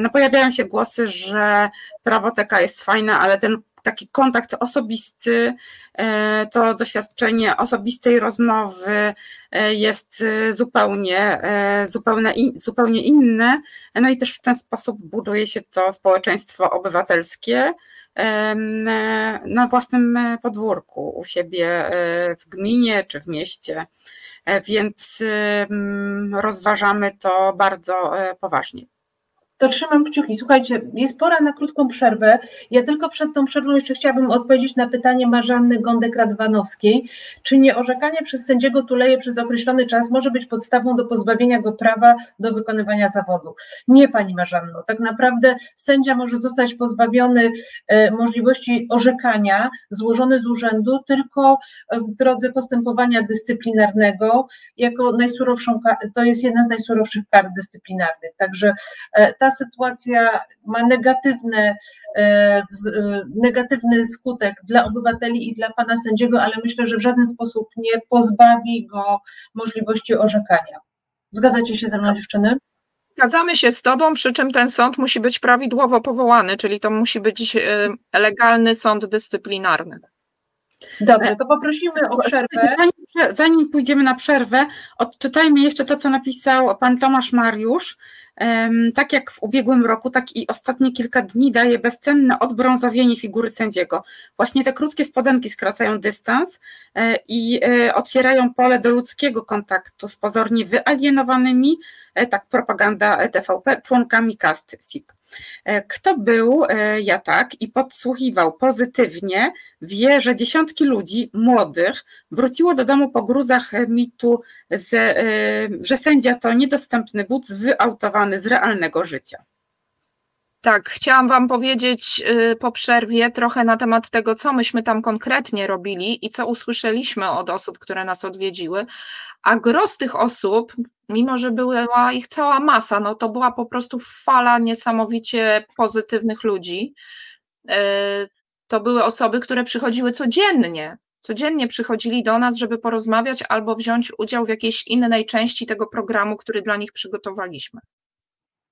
No, pojawiają się głosy, że prawoteka jest fajna, ale ten taki kontakt osobisty, e, to doświadczenie osobistej rozmowy e, jest e, zupełnie, zupełnie, zupełnie inne. No i też w ten sposób buduje się to społeczeństwo obywatelskie na własnym podwórku, u siebie w gminie czy w mieście. Więc rozważamy to bardzo poważnie to trzymam kciuki. Słuchajcie, jest pora na krótką przerwę. Ja tylko przed tą przerwą jeszcze chciałabym odpowiedzieć na pytanie Marzanny Gondek-Radwanowskiej. Czy nie orzekanie przez sędziego Tuleje przez określony czas może być podstawą do pozbawienia go prawa do wykonywania zawodu? Nie, Pani Marzanno. Tak naprawdę sędzia może zostać pozbawiony e, możliwości orzekania złożony z urzędu tylko w drodze postępowania dyscyplinarnego jako najsurowszą, to jest jedna z najsurowszych kar dyscyplinarnych. Także e, ta sytuacja ma negatywne, e, e, negatywny skutek dla obywateli i dla pana sędziego, ale myślę, że w żaden sposób nie pozbawi go możliwości orzekania. Zgadzacie się ze mną, dziewczyny? Zgadzamy się z Tobą, przy czym ten sąd musi być prawidłowo powołany, czyli to musi być e, legalny sąd dyscyplinarny. Dobrze, to poprosimy o przerwę. Zanim, zanim pójdziemy na przerwę, odczytajmy jeszcze to, co napisał pan Tomasz Mariusz. Tak jak w ubiegłym roku, tak i ostatnie kilka dni daje bezcenne odbrązowienie figury sędziego. Właśnie te krótkie spodenki skracają dystans e, i e, otwierają pole do ludzkiego kontaktu z pozornie wyalienowanymi, e, tak propaganda TVP, członkami kasty SIP. E, kto był, e, ja tak, i podsłuchiwał pozytywnie, wie, że dziesiątki ludzi młodych wróciło do domu po gruzach mitu, e, że sędzia to niedostępny but wyautowany z realnego życia. Tak, chciałam Wam powiedzieć y, po przerwie trochę na temat tego, co myśmy tam konkretnie robili i co usłyszeliśmy od osób, które nas odwiedziły. A gros tych osób, mimo że była ich cała masa, no to była po prostu fala niesamowicie pozytywnych ludzi. Y, to były osoby, które przychodziły codziennie. Codziennie przychodzili do nas, żeby porozmawiać albo wziąć udział w jakiejś innej części tego programu, który dla nich przygotowaliśmy.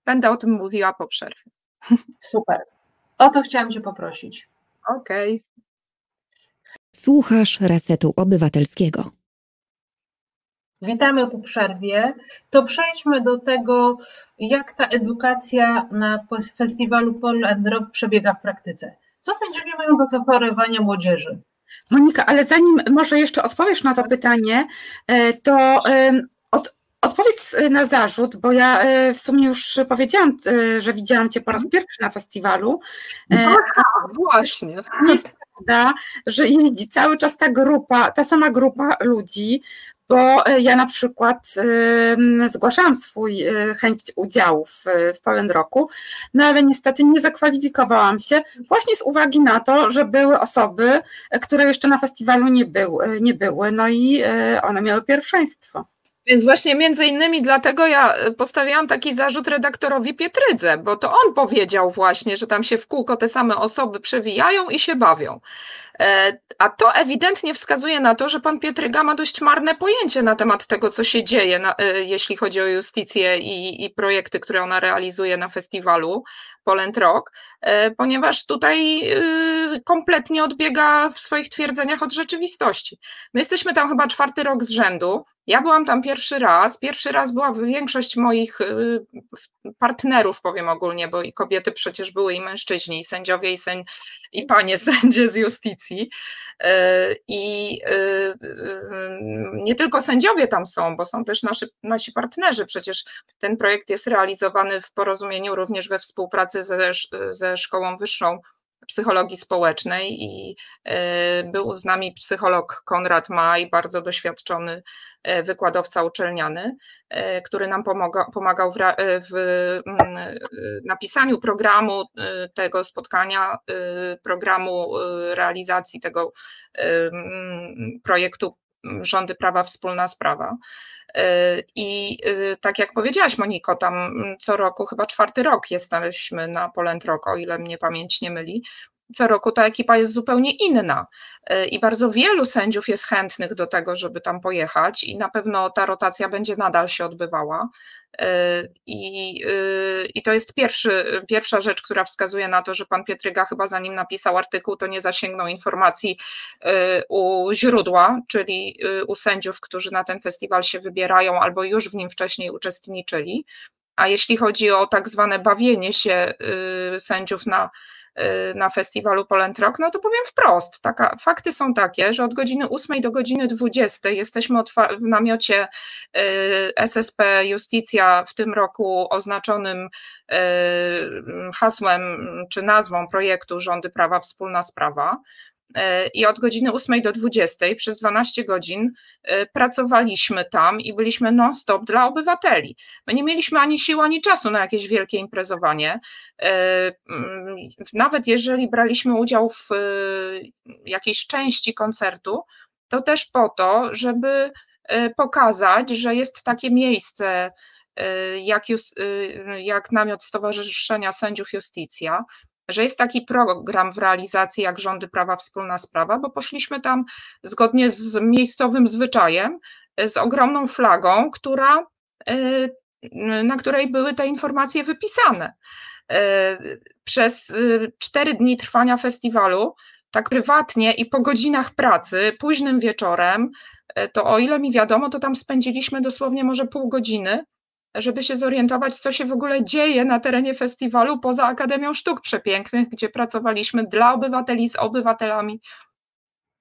Będę o tym mówiła po przerwie. Super. O to chciałam Cię poprosić. Okej. Okay. Słuchasz Resetu Obywatelskiego. Witamy po przerwie. To przejdźmy do tego, jak ta edukacja na festiwalu Pol and Rock przebiega w praktyce. Co sędziowie mają do zaoferowania młodzieży? Monika, ale zanim może jeszcze odpowiesz na to pytanie, e, to od, odpowiedz na zarzut, bo ja e, w sumie już powiedziałam, e, że widziałam Cię po raz pierwszy na festiwalu. Aha, właśnie. Nie jest prawda, że jeździ cały czas ta grupa, ta sama grupa ludzi, bo e, ja na przykład zgłaszałam swój e, chęć udziału w, w Poland Roku, no ale niestety nie zakwalifikowałam się właśnie z uwagi na to, że były osoby, e, które jeszcze na festiwalu nie, był, nie były, no i one miały pierwszeństwo. Więc właśnie między innymi dlatego ja postawiłam taki zarzut redaktorowi Pietrydze, bo to on powiedział właśnie, że tam się w kółko te same osoby przewijają i się bawią. E, a to ewidentnie wskazuje na to, że pan Pietryga ma dość marne pojęcie na temat tego, co się dzieje, na, e, jeśli chodzi o justicję i, i, projekty, które ona realizuje na festiwalu Poland Rock, e, ponieważ tutaj kompletnie odbiega w swoich twierdzeniach od rzeczywistości. My jesteśmy tam chyba czwarty rok z rzędu. Ja byłam tam pierwszy raz. Pierwszy raz była większość moich partnerów, powiem ogólnie, bo i kobiety przecież były, i mężczyźni, i sędziowie, i, i panie sędzie z justicji. E, I e, e, nie tylko sędziowie tam są, bo są też nasi, nasi partnerzy. Przecież ten projekt jest realizowany w porozumieniu również we współpracy ze, ze Szkołą Wyższą psychologii społecznej i e, był z nami psycholog Konrad Maj, bardzo doświadczony e, wykładowca uczelniany, e, który nam pomaga, pomagał w, w mm, napisaniu programu tego spotkania, programu realizacji tego projektu rządy prawa wspólna sprawa. E, I e, tak jak powiedziałaś, Moniko, tam co roku, chyba czwarty rok jesteśmy na Polent o ile mnie pamięć nie myli. Co roku ta ekipa jest zupełnie inna e, i bardzo wielu sędziów jest chętnych do tego, żeby tam pojechać, i na pewno ta rotacja będzie nadal się odbywała. I, I to jest pierwszy, pierwsza rzecz, która wskazuje na to, że pan Pietryga chyba zanim napisał artykuł, to nie zasięgnął informacji u źródła, czyli u sędziów, którzy na ten festiwal się wybierają albo już w nim wcześniej uczestniczyli. A jeśli chodzi o tak zwane bawienie się sędziów na na festiwalu Poland Rock, no to powiem wprost, taka, fakty są takie, że od godziny 8 do godziny 20 jesteśmy w namiocie y, SSP Justicja w tym roku oznaczonym y, hasłem czy nazwą projektu Rządy Prawa Wspólna Sprawa. E, i od godziny 8 do 20 przez 12 godzin e, pracowaliśmy tam i byliśmy non-stop dla obywateli. My nie mieliśmy ani sił, ani czasu na jakieś wielkie imprezowanie. E, mm, nawet jeżeli braliśmy udział w jakiejś części koncertu, to też po to, żeby pokazać, że jest takie miejsce, jak, jak namiot Stowarzyszenia Sędziów Justicja, że jest taki program w realizacji jak rządy prawa wspólna sprawa, bo poszliśmy tam zgodnie z miejscowym zwyczajem, z ogromną flagą, która, e, na której były te informacje wypisane. E, przez e, cztery dni trwania festiwalu, tak prywatnie i po godzinach pracy, późnym wieczorem, to o ile mi wiadomo, to tam spędziliśmy dosłownie może pół godziny żeby się zorientować, co się w ogóle dzieje na terenie festiwalu poza Akademią Sztuk Przepięknych, gdzie pracowaliśmy dla obywateli, z obywatelami,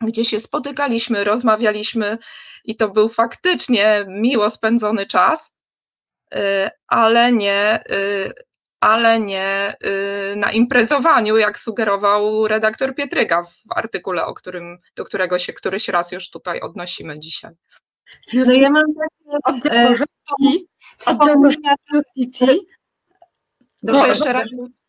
gdzie się spotykaliśmy, rozmawialiśmy i to był faktycznie miło spędzony czas, y, ale nie, y, ale nie y, na imprezowaniu, jak sugerował redaktor Pietryga w artykule, o którym, do którego się któryś raz już tutaj odnosimy dzisiaj. No ja mam takie Oddział Justicji. Proszę jeszcze raz.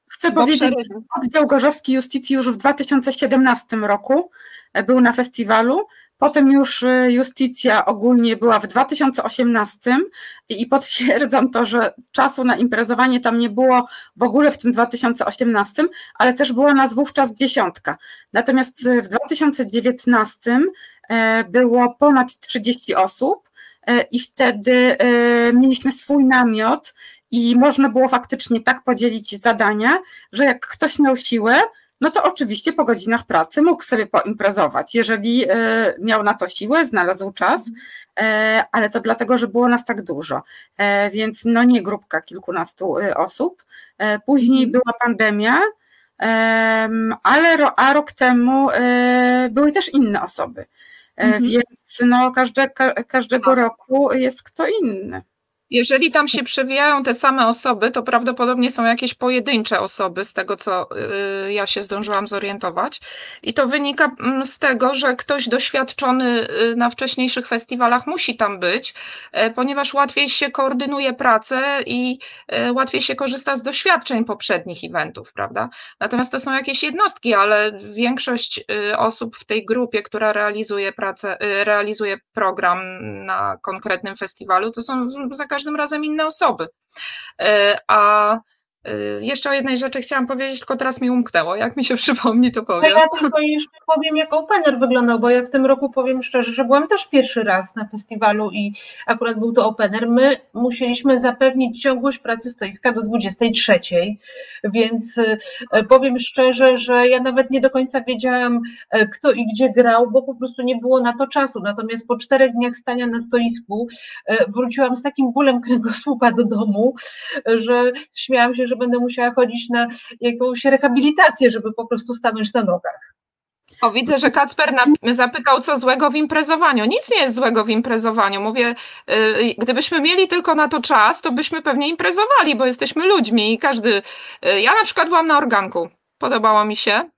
Chcę powiedzieć, oddział Gorzowski Justicji już w 2017 roku e, był na festiwalu. Potem już e, Justicja ogólnie była w 2018 i potwierdzam to, że czasu na imprezowanie tam nie było w ogóle w tym 2018, ale też była nas wówczas dziesiątka. Natomiast w 2019 e, było ponad 30 osób E, i wtedy e, mieliśmy swój namiot i można było faktycznie tak podzielić zadania, że jak ktoś miał siłę, no to oczywiście po godzinach pracy mógł sobie poimprezować, jeżeli miał na to siłę, znalazł czas, ale to dlatego, że było nas tak dużo, więc no nie grupka kilkunastu osób. Później była pandemia, ale a rok temu były też inne osoby. Mhm. Więc no, każde, każdego tak. roku jest kto inny. Jeżeli tam się przewijają te same osoby, to prawdopodobnie są jakieś pojedyncze osoby, z tego co y, ja się zdążyłam zorientować. I to wynika mm, z tego, że ktoś doświadczony y, na wcześniejszych festiwalach musi tam być, e, ponieważ łatwiej się koordynuje pracę i e, łatwiej się korzysta z doświadczeń poprzednich eventów, prawda? Natomiast to są jakieś jednostki, ale większość y, osób w tej grupie, która realizuje pracę, realizuje program na konkretnym festiwalu, to są za każdym razem inne osoby. E, a jeszcze o jednej rzeczy chciałam powiedzieć, tylko teraz mi umknęło. Jak mi się przypomni, to powiem. Ja tylko jeszcze powiem, jak opener wyglądał, bo ja w tym roku powiem szczerze, że byłam też pierwszy raz na festiwalu i akurat był to opener. My musieliśmy zapewnić ciągłość pracy stoiska do 23, więc y, powiem szczerze, że ja nawet nie do końca wiedziałam, y, kto i gdzie grał, bo po prostu nie było na to czasu. Natomiast po czterech dniach stania na stoisku wróciłam z takim bólem kręgosłupa do domu, że śmiałam się, że będę musiała chodzić na jakąś rehabilitację, żeby po prostu stanąć na nogach. O, widzę, że Kacper zapytał, co złego w imprezowaniu. Nic nie jest złego w imprezowaniu. Mówię, yy, gdybyśmy mieli tylko na to czas, to byśmy pewnie imprezowali, bo jesteśmy ludźmi i każdy. Yy, ja na przykład byłam na organku. Podobało mi się.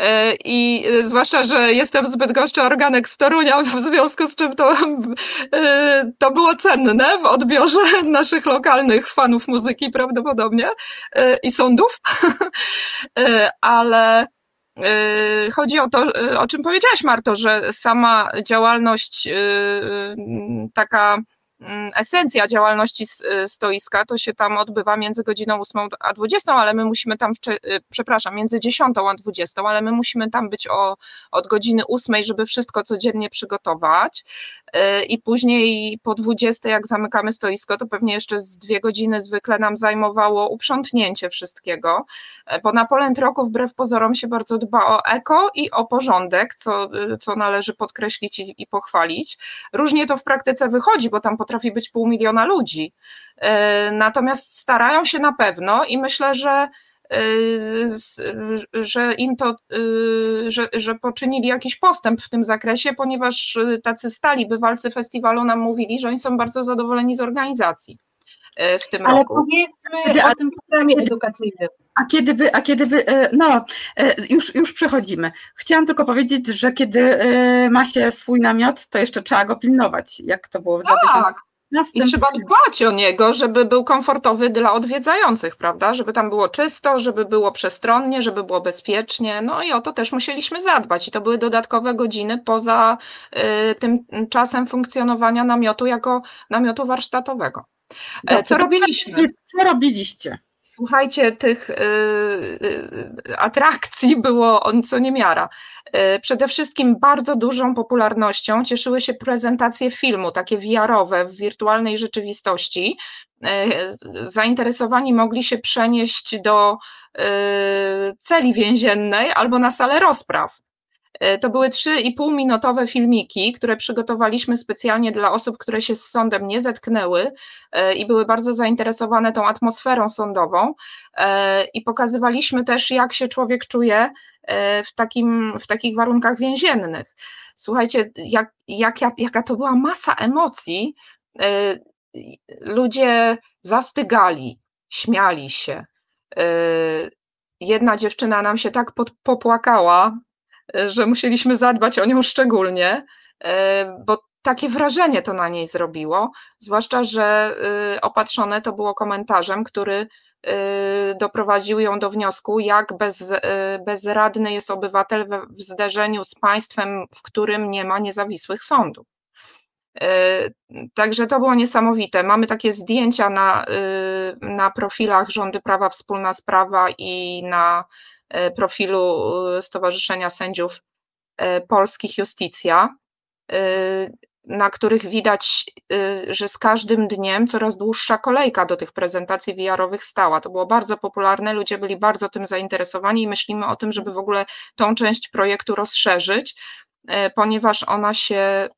E, I e, zwłaszcza, że jestem zbyt goszczy organek z Torunia, w związku z czym to, e, to było cenne w odbiorze naszych lokalnych fanów muzyki prawdopodobnie i sądów, ale chodzi o to, o czym powiedziałaś Marto, że sama działalność taka esencja działalności y, stoiska to się tam odbywa między godziną 8 a 20, ale my musimy tam, y, przepraszam, między 10 a 20, ale my musimy tam być o, od godziny 8, żeby wszystko codziennie przygotować y, i później po 20, jak zamykamy stoisko, to pewnie jeszcze z dwie godziny zwykle nam zajmowało uprzątnięcie wszystkiego, bo na Polent Roku wbrew pozorom się bardzo dba o eko i o porządek, co, co należy podkreślić i, i pochwalić. Różnie to w praktyce wychodzi, bo tam potrafi być pół miliona ludzi. E, natomiast starają się na pewno i myślę, że e, że im to, e, że, że poczynili jakiś postęp w tym zakresie, ponieważ tacy stali bywalcy festiwalu nam mówili, że oni są bardzo zadowoleni z organizacji w tym Ale roku. Ale powiedzmy o tym programie edukacyjnym. A kiedy wy, a kiedy wy, no już, już przechodzimy. Chciałam tylko powiedzieć, że kiedy ma się swój namiot, to jeszcze trzeba go pilnować, jak to było w tak. 2000 i trzeba dbać o niego, żeby był komfortowy dla odwiedzających, prawda? Żeby tam było czysto, żeby było przestronnie, żeby było bezpiecznie. No i o to też musieliśmy zadbać. I to były dodatkowe godziny poza y, tym czasem funkcjonowania namiotu jako namiotu warsztatowego. E, co robiliśmy? Co robiliście? Słuchajcie, tych y, y, atrakcji było co niemiara. Y, przede wszystkim bardzo dużą popularnością cieszyły się prezentacje filmu, takie VR-owe w wirtualnej rzeczywistości. Zainteresowani mogli się przenieść do celi więziennej albo na salę rozpraw. E, to były 3,5 minutowe filmiki, które przygotowaliśmy specjalnie dla osób, które się z sądem nie zetknęły e, i były bardzo zainteresowane tą atmosferą sądową. E, I pokazywaliśmy też, jak się człowiek czuje w, takim, w takich warunkach więziennych. Słuchajcie, jak, jak, jaka to była masa emocji. Ludzie zastygali, śmiali się. Jedna dziewczyna nam się tak popłakała, że musieliśmy zadbać o nią szczególnie, e, bo takie wrażenie to na niej zrobiło, zwłaszcza, że y, opatrzone to było komentarzem, który doprowadził ją do wniosku, jak bez, bezradny jest obywatel w zderzeniu z państwem, w którym nie ma niezawisłych sądów. E, także to było niesamowite. Mamy takie zdjęcia na, na profilach Rządy Prawa Wspólna Sprawa i na E, profilu e, Stowarzyszenia Sędziów e, Polskich Justicja. na których widać, że z każdym dniem coraz dłuższa kolejka do tych prezentacji VR-owych stała. To było bardzo popularne, ludzie byli bardzo tym zainteresowani i myślimy o tym, żeby w ogóle tą część projektu rozszerzyć, ponieważ ona się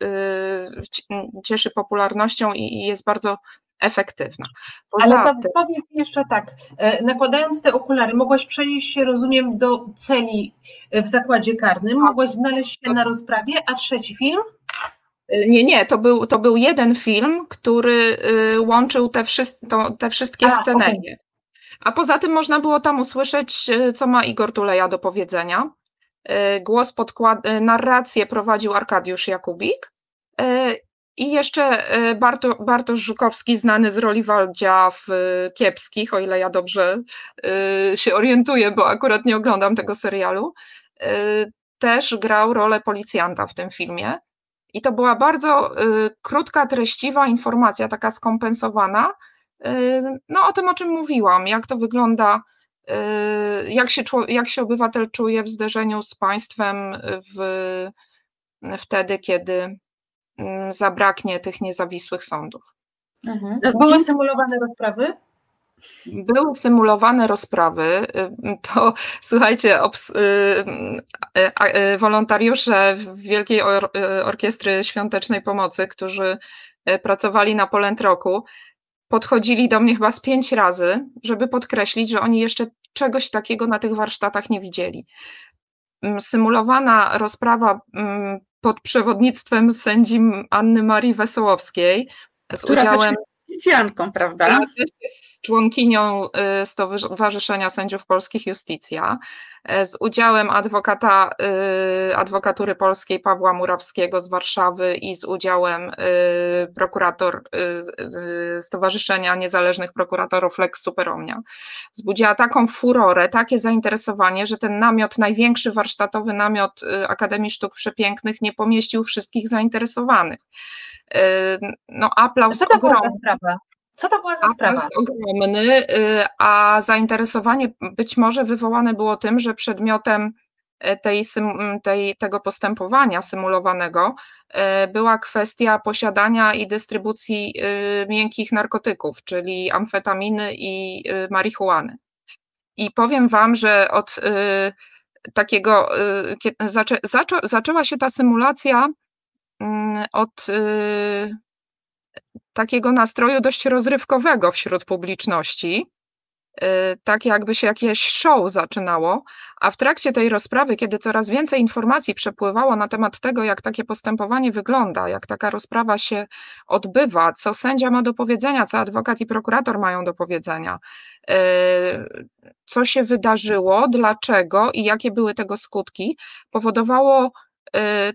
cieszy popularnością i jest bardzo efektywna. Poza Ale to powiedz jeszcze tak, e, nakładając te okulary, mogłaś przenieść się, rozumiem, do celi w zakładzie karnym, mogłaś znaleźć się na rozprawie, a trzeci film? E, nie, nie, to był, to był jeden film, który łączył te, to, te wszystkie a, scenerie. Okay. A poza tym można było tam usłyszeć, co ma Igor Tuleja do powiedzenia. Głos podkład, narrację prowadził Arkadiusz Jakubik i jeszcze e, Barto, Bartosz Żukowski, znany z roli Waldzia w e, Kiepskich, o ile ja dobrze e, się orientuję, bo akurat nie oglądam tego serialu, też grał rolę policjanta w tym filmie. I to była bardzo krótka, treściwa informacja, taka skompensowana, no o tym, o czym mówiłam, jak to wygląda, jak się, jak się obywatel czuje w zderzeniu z państwem w, wtedy, kiedy zabraknie tych niezawisłych sądów. Mhm. Były symulowane rozprawy? Były symulowane rozprawy. To słuchajcie, obs, y, y, y, wolontariusze Wielkiej Orkiestry Świątecznej Pomocy, którzy pracowali na Polent Roku, podchodzili do mnie chyba z pięć razy, żeby podkreślić, że oni jeszcze czegoś takiego na tych warsztatach nie widzieli. Mm, symulowana rozprawa mm, pod przewodnictwem sędzi Anny Marii Wesołowskiej z Która udziałem. Policjantką, prawda? Jest członkinią y, Stowarzyszenia Sędziów Polskich Justicja, y, z udziałem adwokata y, adwokatury polskiej Pawła Murawskiego z Warszawy i z udziałem prokurator Stowarzyszenia Niezależnych Prokuratorów Lex Superomnia. Wzbudziła taką furorę, takie zainteresowanie, że ten namiot, największy warsztatowy namiot Akademii Sztuk Przepięknych nie pomieścił wszystkich zainteresowanych. Y, no aplauz Co to ogromny. Była za sprawa? Co to była za sprawa? ogromny, y, a zainteresowanie być może wywołane było tym, że przedmiotem y, tej, tej, tego postępowania symulowanego była kwestia posiadania i dystrybucji miękkich narkotyków, czyli amfetaminy i marihuany. I powiem Wam, że od takiego zaczę, zaczę, zaczęła się ta symulacja Mm, od y, takiego nastroju dość rozrywkowego wśród publiczności, y, tak jakby się jakieś show zaczynało, a w trakcie tej rozprawy, kiedy coraz więcej informacji przepływało na temat tego, jak takie postępowanie wygląda, jak taka rozprawa się odbywa, co sędzia ma do powiedzenia, co adwokat i prokurator mają do powiedzenia, y, co się wydarzyło, dlaczego i jakie były tego skutki, powodowało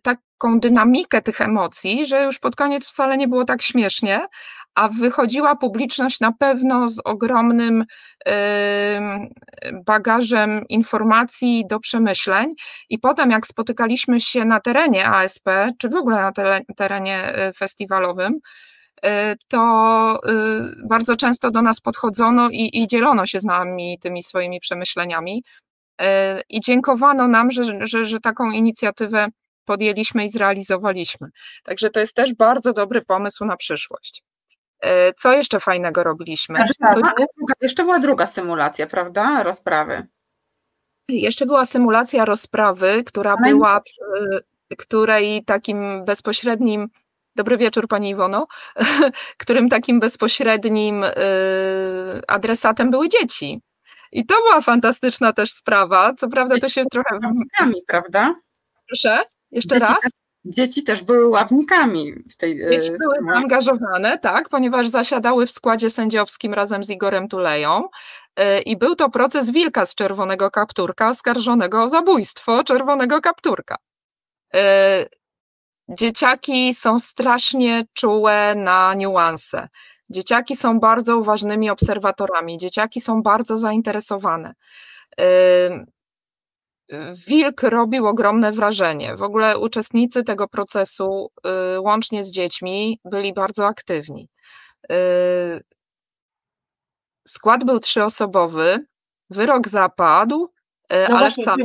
taką dynamikę tych emocji, że już pod koniec wcale nie było tak śmiesznie, a wychodziła publiczność na pewno z ogromnym bagażem informacji do przemyśleń. I potem, jak spotykaliśmy się na terenie ASP, czy w ogóle na terenie y, festiwalowym, y, to y, bardzo często do nas podchodzono i, i dzielono się z nami tymi swoimi przemyśleniami. I dziękowano nam, że, że, że taką inicjatywę podjęliśmy i zrealizowaliśmy. Także to jest też bardzo dobry pomysł na przyszłość. E, co jeszcze fajnego robiliśmy? Co... Jeszcze była druga symulacja, prawda? Rozprawy. Jeszcze była symulacja rozprawy, która była, której takim bezpośrednim, dobry wieczór Pani Iwono, którym takim bezpośrednim e, adresatem były dzieci. I to była fantastyczna też sprawa. Co prawda to się trochę. Prawda? Proszę? Jeszcze dzieci, raz? Dzieci też były ławnikami w tej. E, dzieci były zaangażowane, tak, ponieważ zasiadały w składzie sędziowskim razem z Igorem Tuleją. E, I był to proces wilka z czerwonego kapturka, oskarżonego o zabójstwo czerwonego kapturka. E, dzieciaki są strasznie czułe na niuanse. Dzieciaki są bardzo uważnymi obserwatorami, dzieciaki są bardzo zainteresowane. Wilk robił ogromne wrażenie. W ogóle uczestnicy tego procesu, y, łącznie z dziećmi, byli bardzo aktywni. Y, skład był trzyosobowy, wyrok zapadł, E, no ale, właśnie, wcale,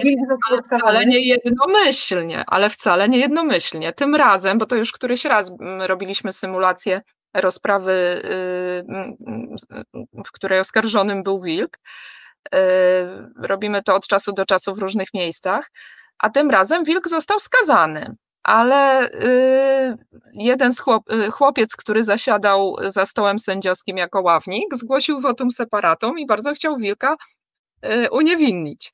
ale wcale nie jednomyślnie, ale wcale nie jednomyślnie. Tym razem, bo to już któryś raz mm, robiliśmy symulację rozprawy, y, w której oskarżonym był wilk. Y, robimy to od czasu do czasu w różnych miejscach, a tym razem wilk został skazany ale y, jeden chłop, chłopiec, który zasiadał za stołem sędziowskim jako ławnik, zgłosił wotum separatum i bardzo chciał wilka Y, uniewinnić.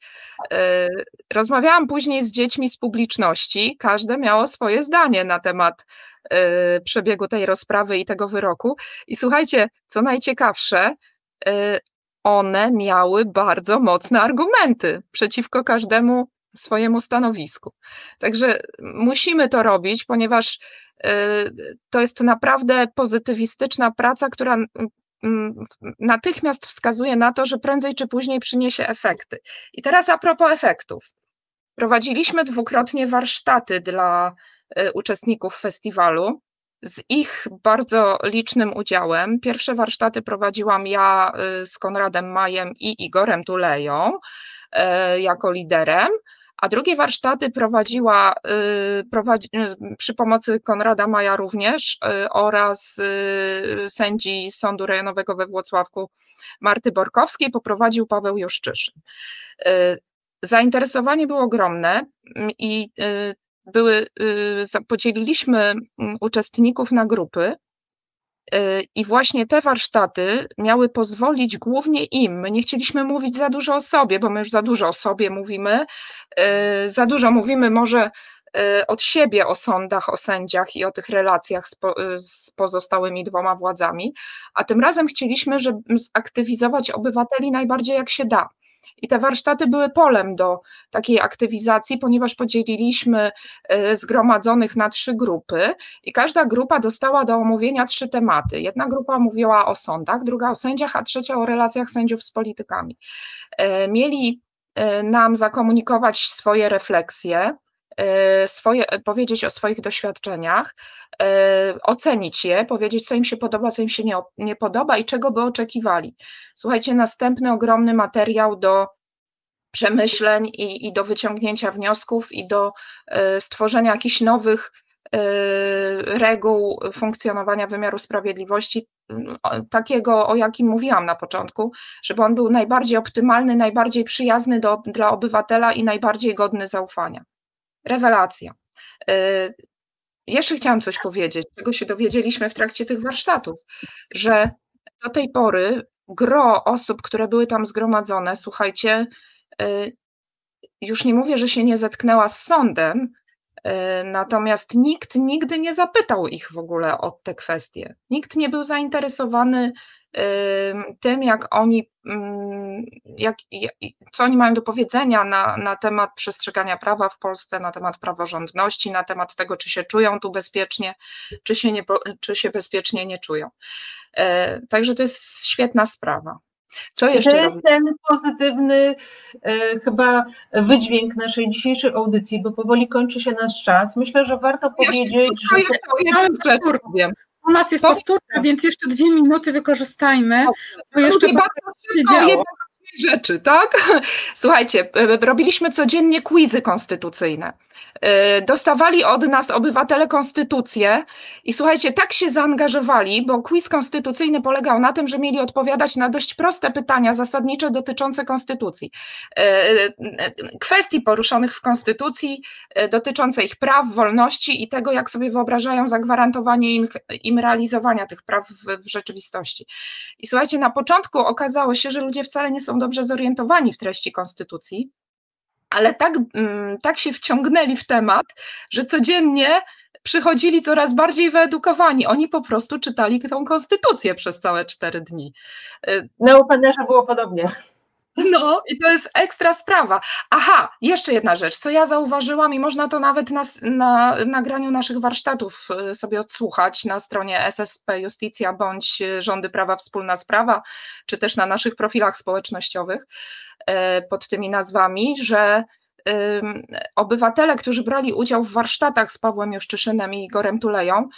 Y, rozmawiałam później z dziećmi z publiczności, każde miało swoje zdanie na temat y, przebiegu tej rozprawy i tego wyroku. I słuchajcie, co najciekawsze, one miały bardzo mocne argumenty przeciwko każdemu swojemu stanowisku. Także musimy to robić, ponieważ to jest naprawdę pozytywistyczna praca, która Mm, natychmiast wskazuje na to, że prędzej czy później przyniesie efekty. I teraz a propos efektów. Prowadziliśmy dwukrotnie warsztaty dla y, uczestników festiwalu z ich bardzo licznym udziałem. Pierwsze warsztaty prowadziłam ja y, z Konradem Majem i Igorem Tuleją y, jako liderem a drugie warsztaty prowadziła y, prowadzi, przy pomocy Konrada Maja również oraz sędzi Sądu Rejonowego we Włocławku Marty Borkowskiej poprowadził Paweł Juszczyszyn. Zainteresowanie było ogromne i były, podzieliliśmy uczestników na grupy Y, I właśnie te warsztaty miały pozwolić głównie im. My nie chcieliśmy mówić za dużo o sobie, bo my już za dużo o sobie mówimy. Y, za dużo mówimy może y, od siebie o sądach, o sędziach i o tych relacjach z, po, z pozostałymi dwoma władzami, a tym razem chcieliśmy, żeby zaktywizować obywateli najbardziej jak się da. I te warsztaty były polem do takiej aktywizacji, ponieważ podzieliliśmy e, zgromadzonych na trzy grupy i każda grupa dostała do omówienia trzy tematy. Jedna grupa mówiła o sądach, druga o sędziach, a trzecia o relacjach sędziów z politykami. Mieli nam zakomunikować swoje refleksje, swoje, powiedzieć o swoich doświadczeniach, ocenić je, powiedzieć, co im się podoba, co im się nie, nie podoba i czego by oczekiwali. Słuchajcie, następny ogromny materiał do przemyśleń i, i do wyciągnięcia wniosków i do stworzenia jakichś nowych reguł funkcjonowania wymiaru sprawiedliwości, takiego, o jakim mówiłam na początku, żeby on był najbardziej optymalny, najbardziej przyjazny do, dla obywatela i najbardziej godny zaufania. Rewelacja. Y, jeszcze chciałam coś powiedzieć, czego się dowiedzieliśmy w trakcie tych warsztatów, że do tej pory gro osób, które były tam zgromadzone, słuchajcie, y, już nie mówię, że się nie zetknęła z sądem, y, natomiast nikt nigdy nie zapytał ich w ogóle o te kwestie. Nikt nie był zainteresowany tym, jak oni, jak, co oni mają do powiedzenia na, na temat przestrzegania prawa w Polsce, na temat praworządności, na temat tego, czy się czują tu bezpiecznie, czy się, nie, czy się bezpiecznie nie czują. E, także to jest świetna sprawa. Co jeszcze to jest ten pozytywny e, chyba wydźwięk naszej dzisiejszej audycji, bo powoli kończy się nasz czas. Myślę, że warto powiedzieć, że... Ja, ja, ja, u nas jest powtórka, więc jeszcze dwie minuty wykorzystajmy. Bo jeszcze bardzo rzeczy, tak? Słuchajcie, robiliśmy codziennie quizy konstytucyjne. Y, dostawali od nas obywatele konstytucję i słuchajcie, tak się zaangażowali, bo quiz konstytucyjny polegał na tym, że mieli odpowiadać na dość proste pytania zasadnicze dotyczące konstytucji. Y, kwestii poruszonych w konstytucji, dotyczące ich praw, wolności i tego, jak sobie wyobrażają zagwarantowanie im, im realizowania tych praw w, w rzeczywistości. I słuchajcie, na początku okazało się, że ludzie wcale nie są dobrze zorientowani w treści konstytucji ale tak, mm, tak się wciągnęli w temat, że codziennie przychodzili coraz bardziej wyedukowani. Oni po prostu czytali tą konstytucję przez całe cztery dni. Y, Na Openerze było podobnie. No i to jest ekstra sprawa. Aha, jeszcze jedna rzecz, co ja zauważyłam i można to nawet na, na nagraniu naszych warsztatów y, sobie odsłuchać na stronie SSP Justicja bądź Rządy Prawa Wspólna Sprawa, czy też na naszych profilach społecznościowych y, pod tymi nazwami, że obywatele, którzy brali udział w warsztatach z Pawłem Juszczyszynem i Igorem Tuleją,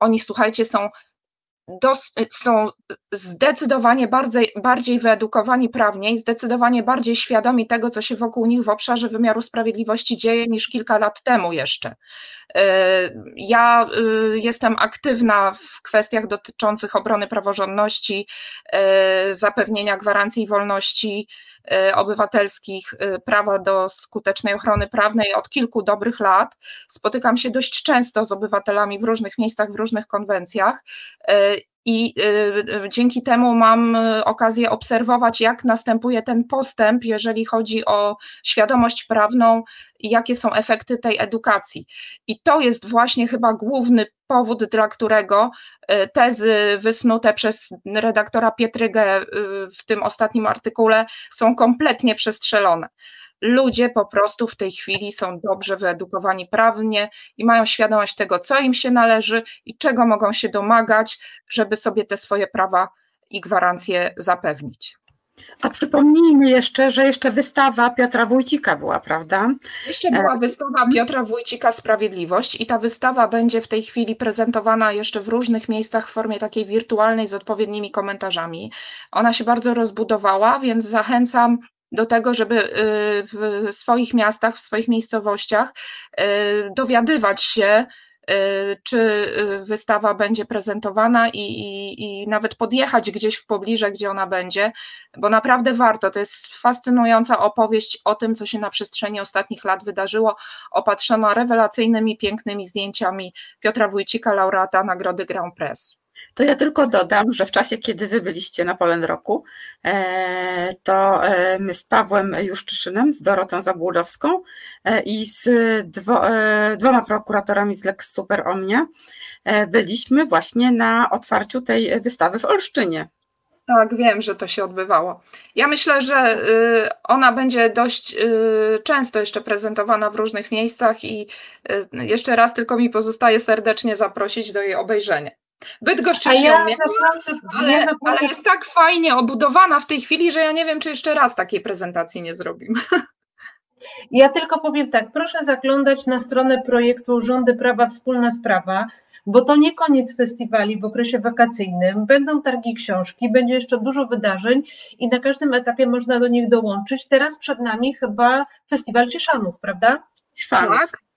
oni słuchajcie, są dos, są zdecydowanie bardziej, bardziej wyedukowani prawnie i zdecydowanie bardziej świadomi tego, co się wokół nich w obszarze wymiaru sprawiedliwości dzieje niż kilka lat temu jeszcze. Ja jestem aktywna w kwestiach dotyczących obrony praworządności, zapewnienia gwarancji wolności E, obywatelskich, e, prawa do skutecznej ochrony prawnej od kilku dobrych lat. Spotykam się dość często z obywatelami w różnych miejscach, w różnych konwencjach e, i dzięki temu mam okazję obserwować, jak następuje ten postęp, jeżeli chodzi o świadomość prawną jakie są efekty tej edukacji. I to jest właśnie chyba główny powód, dla którego tezy wysnute przez redaktora Pietrygę w tym ostatnim artykule są kompletnie przestrzelone. Ludzie po prostu w tej chwili są dobrze wyedukowani prawnie i mają świadomość tego, co im się należy i czego mogą się domagać, żeby sobie te swoje prawa i gwarancje zapewnić. A przypomnijmy jeszcze, że jeszcze wystawa Piotra Wójcika była, prawda? Jeszcze była e, wystawa Piotra Wójcika Sprawiedliwość i ta wystawa będzie w tej chwili prezentowana jeszcze w różnych miejscach w formie takiej wirtualnej z odpowiednimi komentarzami. Ona się bardzo rozbudowała, więc zachęcam do tego, żeby y, w swoich miastach, w swoich miejscowościach y, dowiadywać się, Y, czy wystawa będzie prezentowana i, i, i, nawet podjechać gdzieś w pobliże, gdzie ona będzie, bo naprawdę warto. To jest fascynująca opowieść o tym, co się na przestrzeni ostatnich lat wydarzyło, opatrzona rewelacyjnymi, pięknymi zdjęciami Piotra Wójcika, laureata Nagrody Grand Press. To ja tylko dodam, że w czasie, kiedy wy byliście na Polen Roku, e, to e, my z Pawłem Juszczyszynem, z Dorotą Zabłudowską e, i z dwo, dwoma prokuratorami z Lex Super Omnia byliśmy właśnie na otwarciu tej wystawy w Olsztynie. Tak, wiem, że to się odbywało. Ja myślę, że y, ona będzie dość y, często jeszcze prezentowana w różnych miejscach i y, jeszcze raz tylko mi pozostaje serdecznie zaprosić do jej obejrzenia. Bydgoszcz ja się umie, ale, ja ale jest tak fajnie obudowana w tej chwili, że ja nie wiem, czy jeszcze raz takiej prezentacji nie zrobimy. Ja tylko powiem tak, proszę zaglądać na stronę projektu Rządy Prawa Wspólna Sprawa, bo to nie koniec festiwali w okresie wakacyjnym. Będą targi książki, będzie jeszcze dużo wydarzeń i na każdym etapie można do nich dołączyć. Teraz przed nami chyba festiwal Cieszanów, prawda? Tak.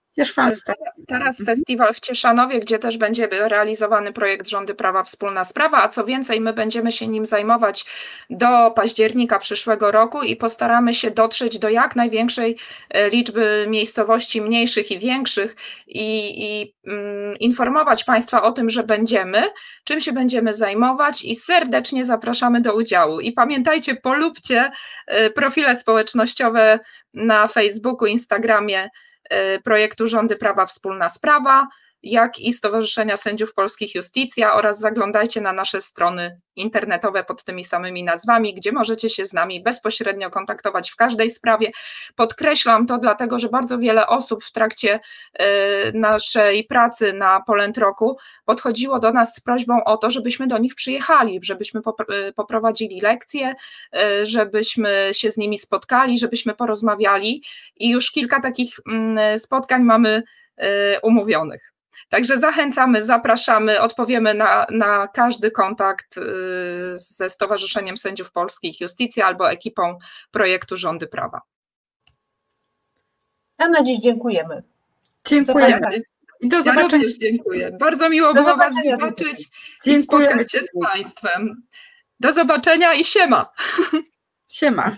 Teraz festiwal w Cieszanowie, gdzie też będzie realizowany projekt Rządy Prawa Wspólna Sprawa, a co więcej, my będziemy się nim zajmować do października przyszłego roku i postaramy się dotrzeć do jak największej e, liczby miejscowości mniejszych i większych i, i mm, informować Państwa o tym, że będziemy, czym się będziemy zajmować i serdecznie zapraszamy do udziału. I pamiętajcie, polubcie e, profile społecznościowe na Facebooku, Instagramie, projektu Rządy Prawa Wspólna Sprawa jak i Stowarzyszenia Sędziów Polskich Justicja oraz zaglądajcie na nasze strony internetowe pod tymi samymi nazwami, gdzie możecie się z nami bezpośrednio kontaktować w każdej sprawie. Podkreślam to dlatego, że bardzo wiele osób w trakcie e, naszej pracy na Polent Roku podchodziło do nas z prośbą o to, żebyśmy do nich przyjechali, żebyśmy e, poprowadzili lekcje, e, żebyśmy się z nimi spotkali, żebyśmy porozmawiali i już kilka takich mm, spotkań mamy umówionych. Także zachęcamy, zapraszamy, odpowiemy na, na każdy kontakt y, ze Stowarzyszeniem Sędziów Polskich Justicja albo ekipą projektu Rządy Prawa. A na dziś dziękujemy. Dziękuję. I do zobaczenia. Ja również dziękuję. Bardzo miło do było Was zobaczyć dziękuję. i spotkać się z Państwem. Do zobaczenia i siema. Siema.